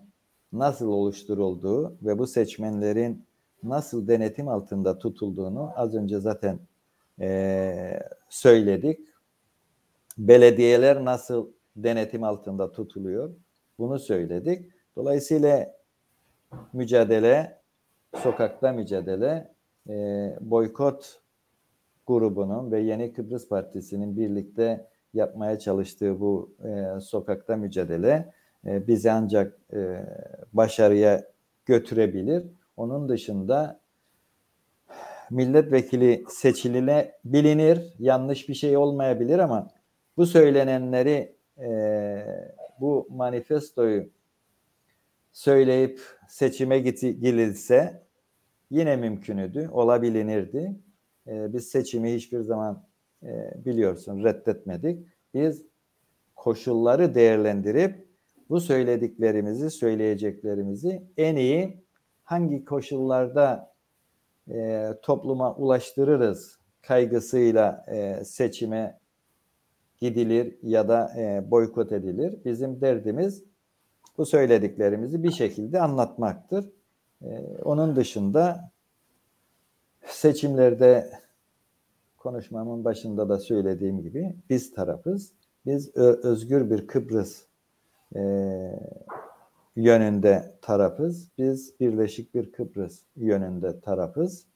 Speaker 3: nasıl oluşturulduğu ve bu seçmenlerin nasıl denetim altında tutulduğunu az önce zaten e, söyledik. Belediyeler nasıl denetim altında tutuluyor bunu söyledik. Dolayısıyla mücadele, sokakta mücadele, e, boykot grubunun ve Yeni Kıbrıs Partisi'nin birlikte yapmaya çalıştığı bu e, sokakta mücadele e, bizi ancak e, başarıya götürebilir. Onun dışında milletvekili seçiline bilinir, yanlış bir şey olmayabilir ama bu söylenenleri e, bu manifestoyu söyleyip seçime gidilse yine mümkünüdü, olabilinirdi. E, biz seçimi hiçbir zaman e, biliyorsun reddetmedik. Biz koşulları değerlendirip bu söylediklerimizi, söyleyeceklerimizi en iyi hangi koşullarda e, topluma ulaştırırız kaygısıyla e, seçime gidilir ya da e, boykot edilir. Bizim derdimiz bu söylediklerimizi bir şekilde anlatmaktır. E, onun dışında seçimlerde konuşmamın başında da söylediğim gibi biz tarafız. Biz özgür bir Kıbrıs e, yönünde tarafız. Biz birleşik bir Kıbrıs yönünde tarafız.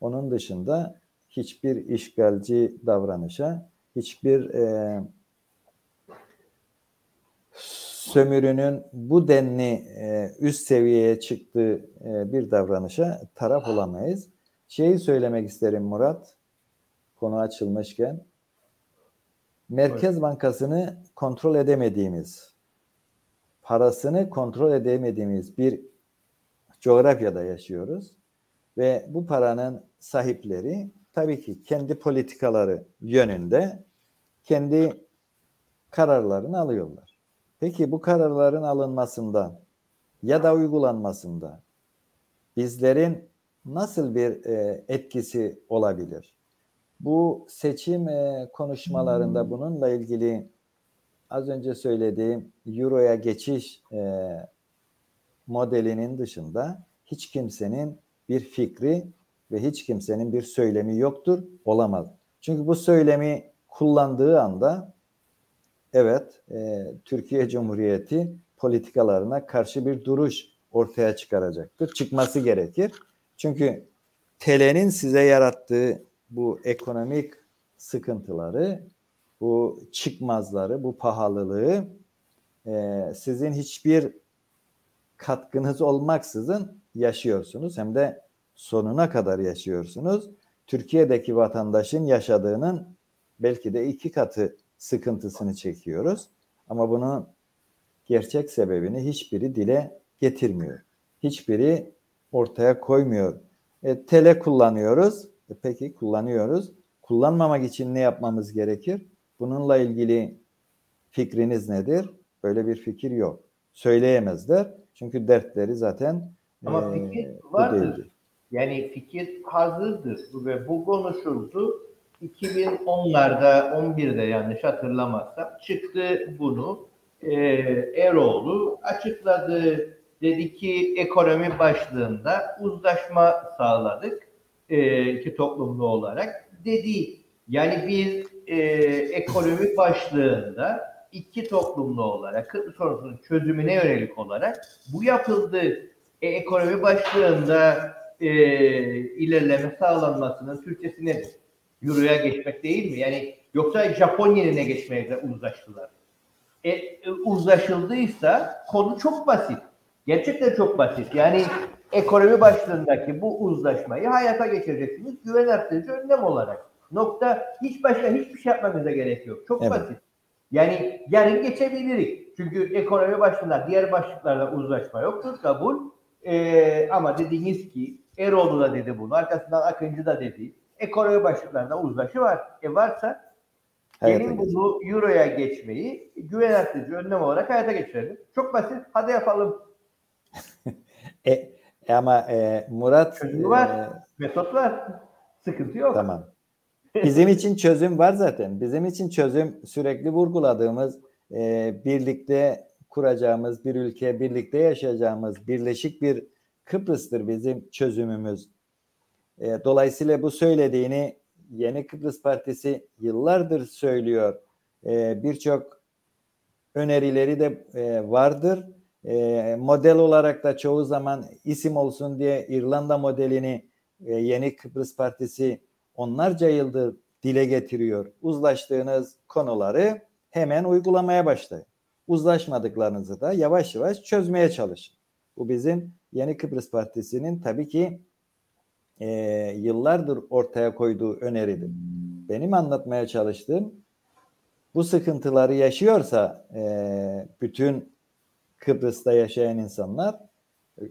Speaker 3: Onun dışında hiçbir işgalci davranışa, hiçbir e, sömürünün bu denli e, üst seviyeye çıktığı e, bir davranışa taraf olamayız. Şeyi söylemek isterim Murat, konu açılmışken. Merkez Bankası'nı kontrol edemediğimiz, parasını kontrol edemediğimiz bir coğrafyada yaşıyoruz. Ve bu paranın sahipleri tabii ki kendi politikaları yönünde kendi kararlarını alıyorlar. Peki bu kararların alınmasında ya da uygulanmasında bizlerin nasıl bir e, etkisi olabilir? Bu seçim e, konuşmalarında bununla ilgili az önce söylediğim Euro'ya geçiş e, modelinin dışında hiç kimsenin bir fikri ve hiç kimsenin bir söylemi yoktur, olamaz. Çünkü bu söylemi kullandığı anda evet e, Türkiye Cumhuriyeti politikalarına karşı bir duruş ortaya çıkaracaktır. Çıkması gerekir. Çünkü TL'nin size yarattığı bu ekonomik sıkıntıları, bu çıkmazları, bu pahalılığı e, sizin hiçbir katkınız olmaksızın yaşıyorsunuz. Hem de sonuna kadar yaşıyorsunuz. Türkiye'deki vatandaşın yaşadığının belki de iki katı sıkıntısını çekiyoruz. Ama bunun gerçek sebebini hiçbiri dile getirmiyor. Hiçbiri ortaya koymuyor. E, tele kullanıyoruz. E, peki kullanıyoruz. Kullanmamak için ne yapmamız gerekir? Bununla ilgili fikriniz nedir? Böyle bir fikir yok. Söyleyemezler. Çünkü dertleri zaten
Speaker 2: ama e, fikir vardır. Yani fikir hazırdır ve bu konuşuldu. 2010'larda 11'de yanlış hatırlamazsam çıktı bunu e, Eroğlu açıkladı. Dedi ki ekonomi başlığında uzlaşma sağladık e, iki toplumlu olarak dedi. Yani biz e, ekonomi başlığında iki toplumlu olarak Kıbrıs sorusunun çözümüne yönelik olarak bu yapıldı. E, ekonomi başlığında e, ilerleme sağlanmasının Türkçesi nedir? Euro'ya geçmek değil mi? Yani yoksa Japon yerine geçmeye uzlaştılar. E, e, uzlaşıldıysa konu çok basit. Gerçekten çok basit. Yani ekonomi başlığındaki bu uzlaşmayı hayata geçireceksiniz güven arttırıcı önlem olarak. Nokta hiç başka hiçbir şey yapmanıza gerek yok. Çok evet. basit. Yani yarın geçebiliriz. Çünkü ekonomi başlığında diğer başlıklarda uzlaşma yoktur kabul. Ee, ama dediğiniz ki Eroğlu da dedi bunu. Arkasından Akıncı da dedi. Ekonomi başlıklarında uzlaşı var. E varsa gelin bunu Euro'ya geçmeyi güven arttırıcı önlem olarak hayata geçirelim. Çok basit. Hadi yapalım. [LAUGHS]
Speaker 3: e, ama e, Murat
Speaker 2: Çözümü var. E, metot var. Sıkıntı yok.
Speaker 3: Tamam. [LAUGHS] Bizim için çözüm var zaten. Bizim için çözüm sürekli vurguladığımız e, birlikte kuracağımız bir ülke, birlikte yaşayacağımız birleşik bir Kıbrıs'tır bizim çözümümüz. E, dolayısıyla bu söylediğini Yeni Kıbrıs Partisi yıllardır söylüyor. E, Birçok önerileri de e, vardır. E, model olarak da çoğu zaman isim olsun diye İrlanda modelini e, Yeni Kıbrıs Partisi onlarca yıldır dile getiriyor. Uzlaştığınız konuları hemen uygulamaya başlayın. Uzlaşmadıklarınızı da yavaş yavaş çözmeye çalışın. Bu bizim Yeni Kıbrıs Partisi'nin tabii ki e, yıllardır ortaya koyduğu öneridir. Benim anlatmaya çalıştığım bu sıkıntıları yaşıyorsa e, bütün Kıbrıs'ta yaşayan insanlar,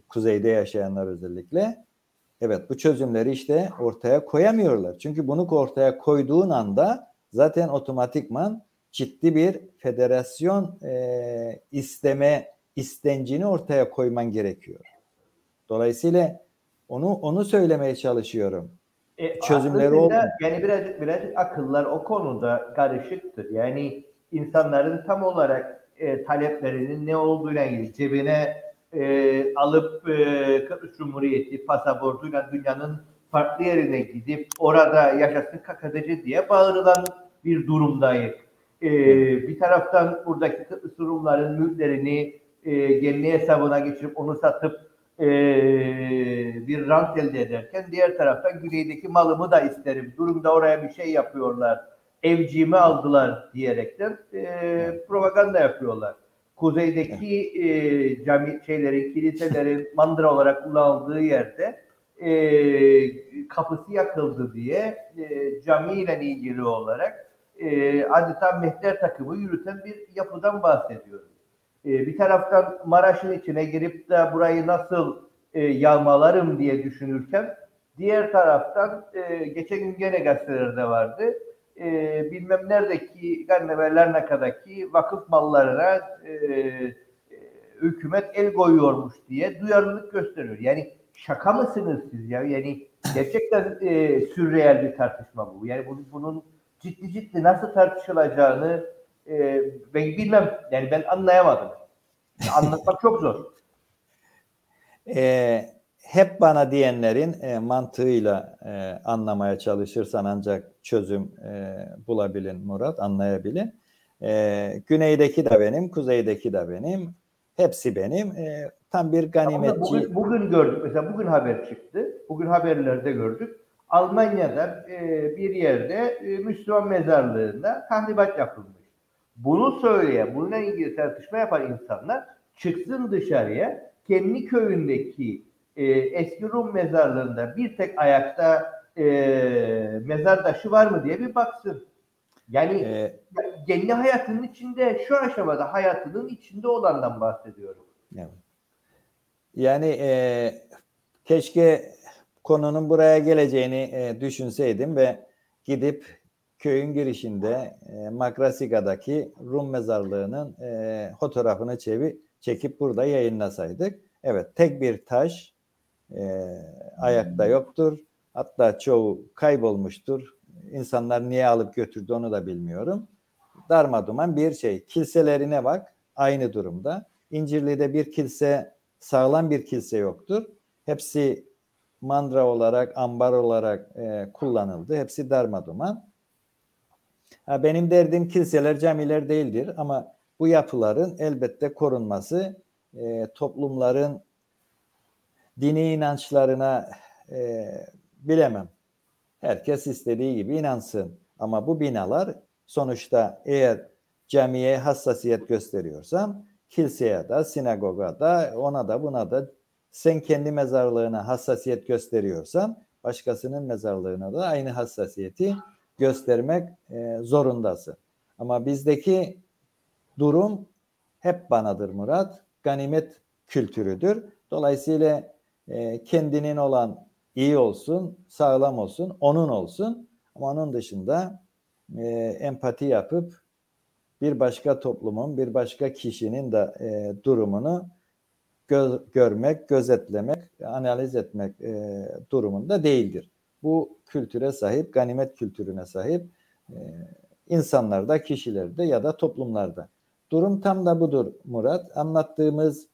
Speaker 3: kuzeyde yaşayanlar özellikle Evet bu çözümleri işte ortaya koyamıyorlar. Çünkü bunu ortaya koyduğun anda zaten otomatikman ciddi bir federasyon e, isteme istencini ortaya koyman gerekiyor. Dolayısıyla onu onu söylemeye çalışıyorum.
Speaker 2: E, Çözümleri olmuyor. Yani birazcık birazcık akıllar o konuda karışıktır. Yani insanların tam olarak e, taleplerinin ne olduğuyla ilgili cebine e, alıp e, Kıbrıs Cumhuriyeti pasaportuyla dünyanın farklı yerine gidip orada yaşasın kakadeci diye bağırılan bir durumdayız. E, bir taraftan buradaki Kıbrıs Rumların mülklerini e, kendi hesabına geçirip onu satıp e, bir rant elde ederken diğer taraftan güneydeki malımı da isterim. Durumda oraya bir şey yapıyorlar. Evcimi aldılar diyerekten e, propaganda yapıyorlar kuzeydeki e, cami şeylerin, kiliselerin [LAUGHS] mandıra olarak kullanıldığı yerde e, kapısı yakıldı diye e, camiyle ilgili olarak e, adeta mehter takımı yürüten bir yapıdan bahsediyoruz. E, bir taraftan Maraş'ın içine girip de burayı nasıl e, yağmalarım diye düşünürken diğer taraftan e, geçen gün gene gazetelerde vardı e, bilmem neredeki Garneverlernaka'daki vakıf mallarına e, e, hükümet el koyuyormuş diye duyarlılık gösteriyor. Yani şaka mısınız siz ya? Yani gerçekten e, sürreel bir tartışma bu. Yani bunun, bunun ciddi ciddi nasıl tartışılacağını e, ben bilmem. Yani ben anlayamadım. Anlatmak çok zor. [LAUGHS]
Speaker 3: Ee, hep bana diyenlerin e, mantığıyla e, anlamaya çalışırsan ancak çözüm e, bulabilin Murat, anlayabilin. E, güneydeki de benim, kuzeydeki de benim. hepsi benim. E, tam bir ganimetçi.
Speaker 2: Bugün, bugün gördük mesela bugün haber çıktı. Bugün haberlerde gördük. Almanya'da e, bir yerde e, Müslüman mezarlığında tahribat yapılmış. Bunu söyleyen, bununla ilgili tartışma yapan insanlar çıksın dışarıya kendi köyündeki e, eski Rum mezarlığında bir tek ayakta e, mezar taşı var mı diye bir baksın. Yani ee, kendi hayatının içinde şu aşamada hayatının içinde olandan bahsediyorum.
Speaker 3: Evet. Yani e, keşke konunun buraya geleceğini e, düşünseydim ve gidip köyün girişinde e, Makrasika'daki Rum mezarlığının e, fotoğrafını çevi, çekip burada yayınlasaydık. Evet tek bir taş e, ayakta yoktur. Hatta çoğu kaybolmuştur. İnsanlar niye alıp götürdü onu da bilmiyorum. Darmaduman bir şey. Kiliselerine bak aynı durumda. İncirli'de bir kilise sağlam bir kilise yoktur. Hepsi mandra olarak, ambar olarak e, kullanıldı. Hepsi darmaduman. Benim derdim kiliseler, camiler değildir ama bu yapıların elbette korunması, e, toplumların dini inançlarına e, bilemem. Herkes istediği gibi inansın. Ama bu binalar sonuçta eğer camiye hassasiyet gösteriyorsam kiliseye de, sinagoga da, ona da buna da sen kendi mezarlığına hassasiyet gösteriyorsan başkasının mezarlığına da aynı hassasiyeti göstermek e, zorundasın. Ama bizdeki durum hep banadır Murat. Ganimet kültürüdür. Dolayısıyla e, kendinin olan iyi olsun, sağlam olsun, onun olsun. Ama onun dışında e, empati yapıp bir başka toplumun, bir başka kişinin de e, durumunu gö görmek, gözetlemek, analiz etmek e, durumunda değildir. Bu kültüre sahip, ganimet kültürüne sahip e, insanlarda, kişilerde ya da toplumlarda. Durum tam da budur Murat. Anlattığımız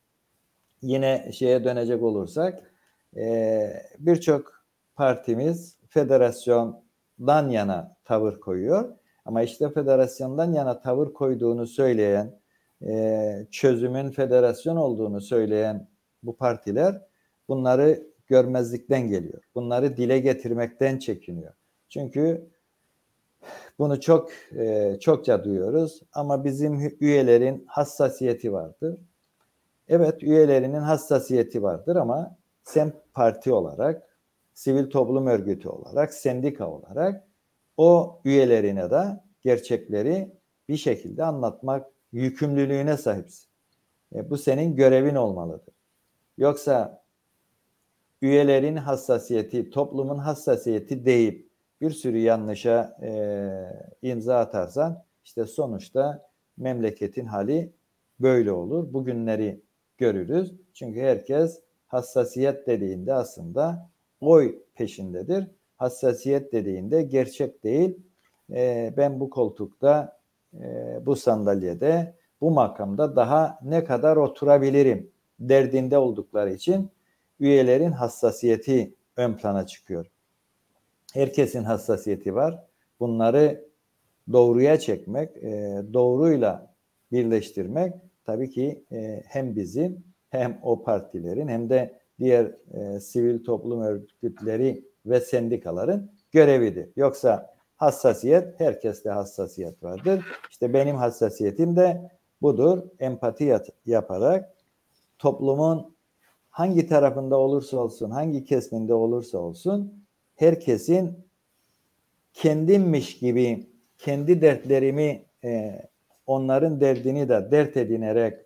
Speaker 3: yine şeye dönecek olursak e, birçok partimiz federasyondan yana tavır koyuyor. Ama işte federasyondan yana tavır koyduğunu söyleyen, e, çözümün federasyon olduğunu söyleyen bu partiler bunları görmezlikten geliyor. Bunları dile getirmekten çekiniyor. Çünkü bunu çok e, çokça duyuyoruz ama bizim üyelerin hassasiyeti vardır. Evet üyelerinin hassasiyeti vardır ama sen parti olarak, sivil toplum örgütü olarak, sendika olarak o üyelerine de gerçekleri bir şekilde anlatmak yükümlülüğüne sahipsin. E, bu senin görevin olmalıdır. Yoksa üyelerin hassasiyeti, toplumun hassasiyeti deyip bir sürü yanlışa e, imza atarsan işte sonuçta memleketin hali böyle olur. Bugünleri görürüz. Çünkü herkes hassasiyet dediğinde aslında oy peşindedir. Hassasiyet dediğinde gerçek değil. E, ben bu koltukta, e, bu sandalyede, bu makamda daha ne kadar oturabilirim derdinde oldukları için üyelerin hassasiyeti ön plana çıkıyor. Herkesin hassasiyeti var. Bunları doğruya çekmek, e, doğruyla birleştirmek tabii ki e, hem bizim hem o partilerin hem de diğer e, sivil toplum örgütleri ve sendikaların görevidir. Yoksa hassasiyet, herkeste hassasiyet vardır. İşte benim hassasiyetim de budur. Empati yaparak toplumun hangi tarafında olursa olsun, hangi kesiminde olursa olsun herkesin kendimmiş gibi kendi dertlerimi e, onların derdini de dert edinerek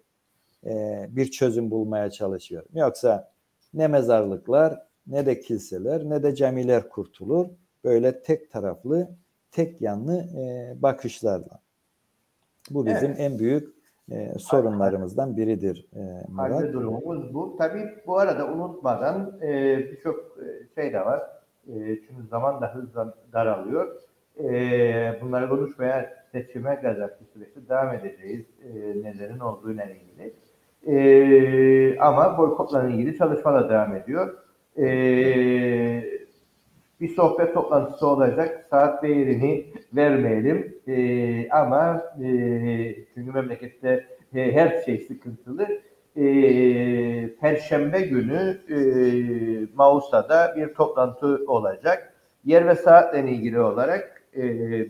Speaker 3: e, bir çözüm bulmaya çalışıyorum. Yoksa ne mezarlıklar ne de kiliseler ne de camiler kurtulur. Böyle tek taraflı, tek yanlı e, bakışlarla. Bu bizim evet. en büyük e, sorunlarımızdan biridir. E,
Speaker 2: Murat. Halde durumumuz bu. Tabii bu arada unutmadan e, birçok e, şey de var. E, çünkü zaman da hızla daralıyor. E, bunları konuşmaya seçime kadarki süreçte devam edeceğiz. E, nelerin olduğu ile ilgili. E, ama boykotla ilgili çalışmalar devam ediyor. E, bir sohbet toplantısı olacak. Saat değerini vermeyelim. E, ama e, çünkü memlekette e, her şey sıkıntılı. e, Perşembe günü e, Mausa'da bir toplantı olacak. Yer ve saatle ilgili olarak e,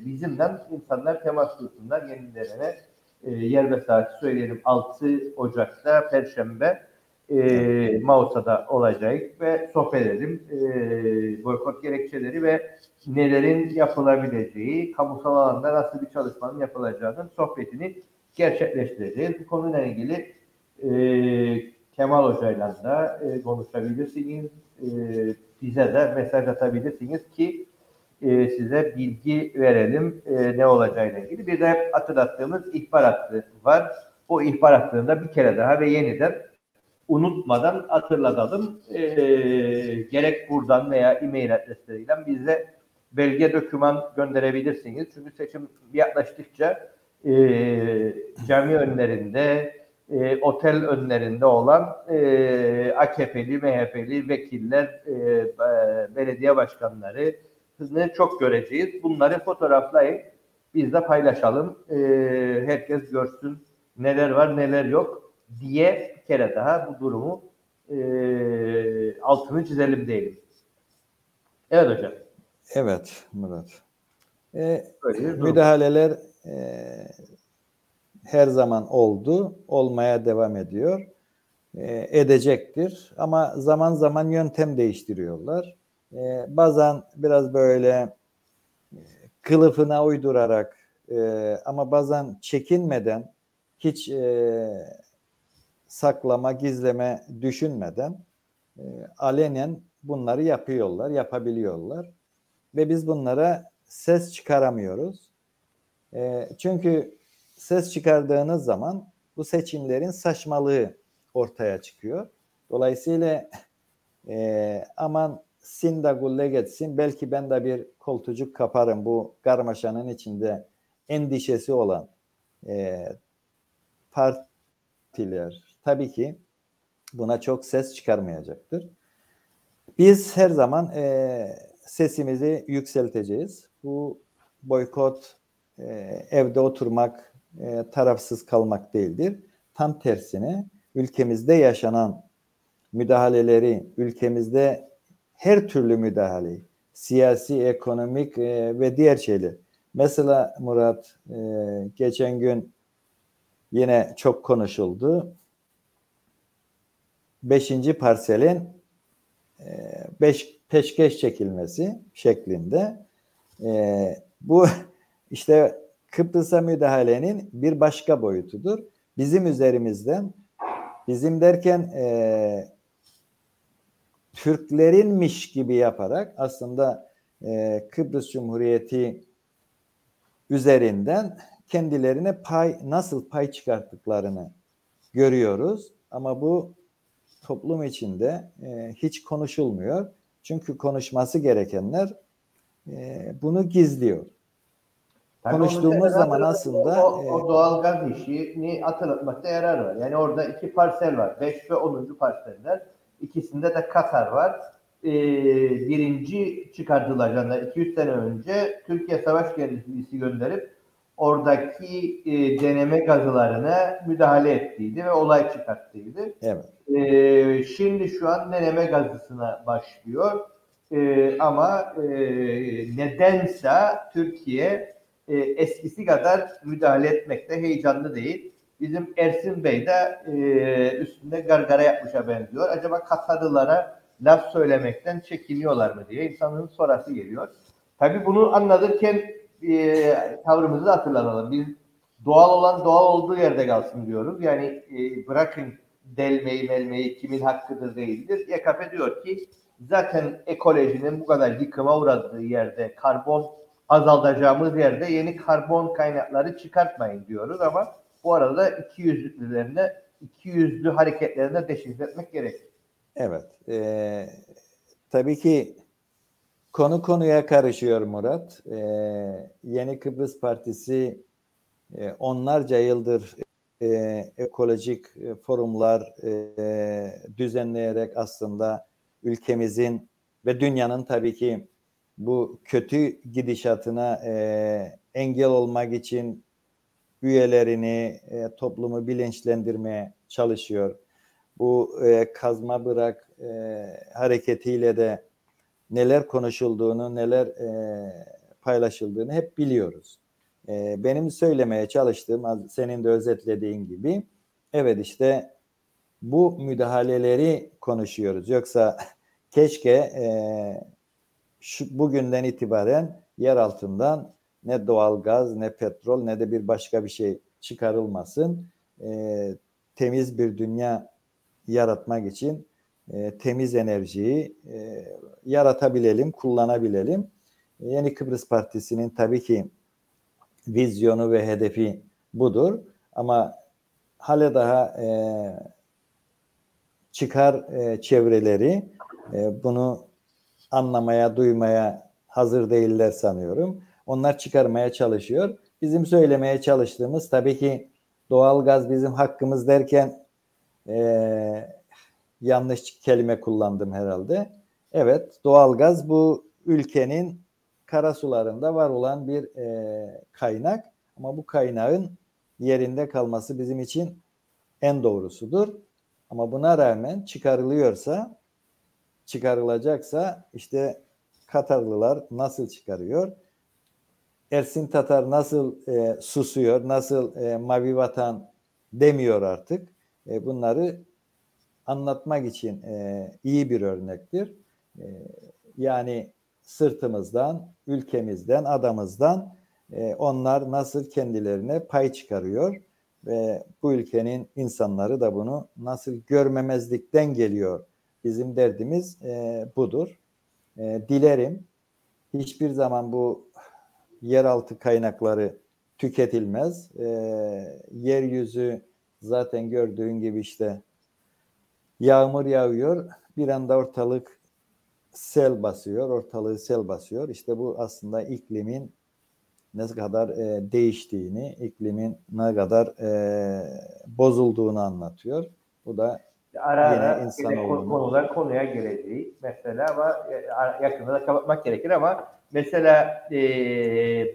Speaker 2: bizimle insanlar temas kursunlar yenilerine e, yer ve saati söyleyelim 6 Ocak'ta Perşembe e, Mausa'da olacak ve sohbet edelim e, boykot gerekçeleri ve nelerin yapılabileceği, kamusal alanda nasıl bir çalışmanın yapılacağının sohbetini gerçekleştireceğiz. Bu konuyla ilgili e, Kemal Hoca'yla da e, konuşabilirsiniz. E, bize de mesaj atabilirsiniz ki e, size bilgi verelim e, ne olacağıyla ilgili. Bir de hatırlattığımız ihbar hattı var. O ihbar hattında bir kere daha ve yeniden unutmadan hatırlatalım. E, gerek buradan veya e-mail adresleriyle bize belge doküman gönderebilirsiniz. Çünkü seçim yaklaştıkça e, cami önlerinde, e, otel önlerinde olan e, AKP'li, MHP'li vekiller, e, belediye başkanları ne çok göreceğiz. Bunları fotoğraflayın, biz de paylaşalım. E, herkes görsün neler var, neler yok diye bir kere daha bu durumu e, altını çizelim diyelim. Evet hocam.
Speaker 3: Evet Murat. E, müdahaleler e, her zaman oldu, olmaya devam ediyor, e, edecektir. Ama zaman zaman yöntem değiştiriyorlar. E, bazen biraz böyle e, kılıfına uydurarak e, ama bazen çekinmeden hiç e, saklama, gizleme düşünmeden e, alenen bunları yapıyorlar, yapabiliyorlar. Ve biz bunlara ses çıkaramıyoruz. E, çünkü ses çıkardığınız zaman bu seçimlerin saçmalığı ortaya çıkıyor. Dolayısıyla e, aman sin de gulle geçsin belki ben de bir koltucuk kaparım bu karmaşanın içinde endişesi olan e, partiler tabii ki buna çok ses çıkarmayacaktır. Biz her zaman e, sesimizi yükselteceğiz. Bu boykot e, evde oturmak, e, tarafsız kalmak değildir. Tam tersine ülkemizde yaşanan müdahaleleri, ülkemizde her türlü müdahale, siyasi, ekonomik e, ve diğer şeyler. Mesela Murat e, geçen gün yine çok konuşuldu. Beşinci parselin e, beş peşkeş çekilmesi şeklinde. E, bu [LAUGHS] işte Kıbrıs'a müdahalenin bir başka boyutudur. Bizim üzerimizden, bizim derken e, Türklerinmiş gibi yaparak aslında e, Kıbrıs Cumhuriyeti üzerinden kendilerine pay nasıl pay çıkarttıklarını görüyoruz. Ama bu toplum içinde e, hiç konuşulmuyor. Çünkü konuşması gerekenler e, bunu gizliyor. Tabii Konuştuğumuz zaman aslında
Speaker 2: o, o, o doğal gaz işini hatırlatmakta yarar var. Yani orada iki parsel var. 5 ve 10. parseller. İkisinde de Katar var. Ee, birinci çıkardılar yani 200 sene önce Türkiye Savaş Gemisi gönderip oradaki e, deneme gazılarına müdahale ettiydi ve olay çıkarttıydı. Evet. E, şimdi şu an deneme gazısına başlıyor. E, ama e, nedense Türkiye e, eskisi kadar müdahale etmekte heyecanlı değil. Bizim Ersin Bey de e, üstünde gargara yapmışa benziyor. Acaba Katarlılara laf söylemekten çekiniyorlar mı diye insanın sorası geliyor. Tabii bunu anlatırken e, tavrımızı hatırlatalım. Biz doğal olan doğal olduğu yerde kalsın diyoruz. Yani e, bırakın delmeyi melmeyi kimin hakkıdır değildir. YKP diyor ki zaten ekolojinin bu kadar yıkıma uğradığı yerde karbon azaltacağımız yerde yeni karbon kaynakları çıkartmayın diyoruz ama bu arada iki yüzlüklerine iki yüzlü hareketlerine deşifre etmek gerekir.
Speaker 3: Evet. E, tabii ki Konu konuya karışıyor Murat. Ee, Yeni Kıbrıs Partisi e, onlarca yıldır e, ekolojik e, forumlar e, düzenleyerek aslında ülkemizin ve dünyanın tabii ki bu kötü gidişatına e, engel olmak için üyelerini, e, toplumu bilinçlendirmeye çalışıyor. bu e, kazma bırak e, hareketiyle de neler konuşulduğunu, neler e, paylaşıldığını hep biliyoruz. E, benim söylemeye çalıştığım, senin de özetlediğin gibi, evet işte bu müdahaleleri konuşuyoruz. Yoksa [LAUGHS] keşke e, şu, bugünden itibaren yer altından ne doğal gaz, ne petrol, ne de bir başka bir şey çıkarılmasın. E, temiz bir dünya yaratmak için e, temiz enerjiyi e, yaratabilelim, kullanabilelim. Yeni Kıbrıs Partisi'nin tabii ki vizyonu ve hedefi budur. Ama hala daha e, çıkar e, çevreleri e, bunu anlamaya, duymaya hazır değiller sanıyorum. Onlar çıkarmaya çalışıyor. Bizim söylemeye çalıştığımız tabii ki doğal gaz bizim hakkımız derken e, yanlış kelime kullandım herhalde. Evet, doğalgaz bu ülkenin karasularında var olan bir e, kaynak ama bu kaynağın yerinde kalması bizim için en doğrusudur. Ama buna rağmen çıkarılıyorsa, çıkarılacaksa işte Katarlılar nasıl çıkarıyor? Ersin Tatar nasıl e, susuyor, nasıl e, mavi vatan demiyor artık. E, bunları anlatmak için e, iyi bir örnektir. E, yani sırtımızdan, ülkemizden, adamızdan e, onlar nasıl kendilerine pay çıkarıyor ve bu ülkenin insanları da bunu nasıl görmemezlikten geliyor. Bizim derdimiz e, budur. E, dilerim hiçbir zaman bu yeraltı kaynakları tüketilmez. E, yeryüzü zaten gördüğün gibi işte Yağmur yağıyor, bir anda ortalık sel basıyor, ortalığı sel basıyor. İşte bu aslında iklimin ne kadar e, değiştiğini, iklimin ne kadar e, bozulduğunu anlatıyor. Bu da
Speaker 2: ara yine ara insanoğlunun konudan konuya geleceği mesela ama e, yakında da kapatmak gerekir ama mesela e,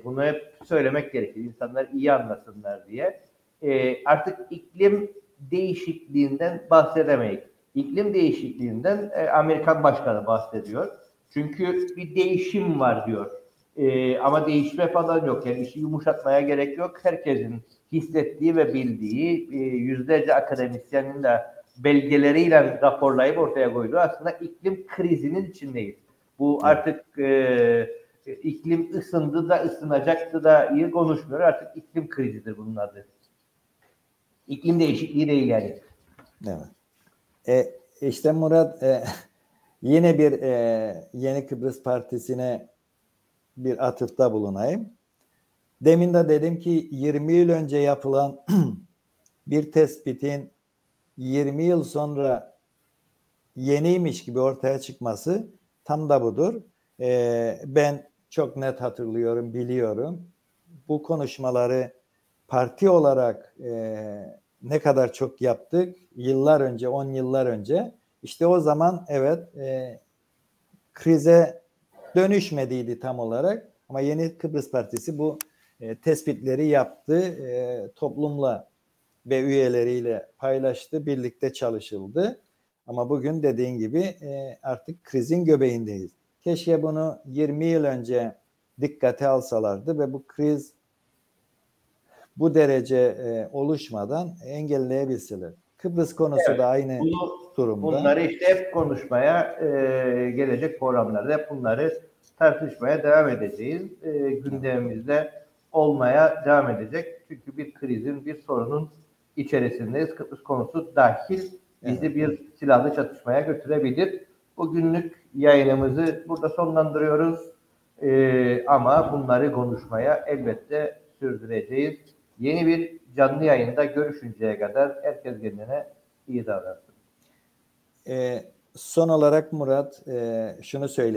Speaker 2: bunu hep söylemek gerekir. İnsanlar iyi anlasınlar diye. E, artık iklim değişikliğinden bahsedemeyiz iklim değişikliğinden e, Amerikan başkanı bahsediyor. Çünkü bir değişim var diyor. E, ama değişme falan yok. Yani işi yumuşatmaya gerek yok. Herkesin hissettiği ve bildiği e, yüzlerce akademisyenin de belgeleriyle raporlayıp ortaya koyduğu aslında iklim krizinin içindeyiz. Bu artık e, iklim ısındı da ısınacaktı da iyi konuşmuyor. Artık iklim krizidir bunun adı. İklim değişikliği değil yani.
Speaker 3: Evet. E, işte Murat e, [LAUGHS] yine bir e, Yeni Kıbrıs Partisi'ne bir atıfta bulunayım. Demin de dedim ki 20 yıl önce yapılan [CLEARS THROAT] bir tespitin 20 yıl sonra yeniymiş gibi ortaya çıkması tam da budur. Ee, ben çok net hatırlıyorum, biliyorum. Bu konuşmaları parti olarak e, ne kadar çok yaptık yıllar önce, 10 yıllar önce. İşte o zaman evet e, krize dönüşmediydi tam olarak ama Yeni Kıbrıs Partisi bu e, tespitleri yaptı, e, toplumla ve üyeleriyle paylaştı, birlikte çalışıldı. Ama bugün dediğin gibi e, artık krizin göbeğindeyiz. Keşke bunu 20 yıl önce dikkate alsalardı ve bu kriz bu derece e, oluşmadan engelleyebilseler. Kıbrıs konusu evet, da aynı bunu, durumda.
Speaker 2: Bunları işte hep konuşmaya e, gelecek programlarda hep bunları tartışmaya devam edeceğiz. E, gündemimizde olmaya devam edecek. Çünkü bir krizin, bir sorunun içerisindeyiz. Kıbrıs konusu dahil bizi evet. bir silahlı çatışmaya götürebilir. Bugünlük yayınımızı burada sonlandırıyoruz. E, ama bunları konuşmaya elbette sürdüreceğiz. Yeni bir canlı yayında görüşünceye kadar herkes kendine iyi davransın.
Speaker 3: Ee, son olarak Murat e, şunu söyleyeyim.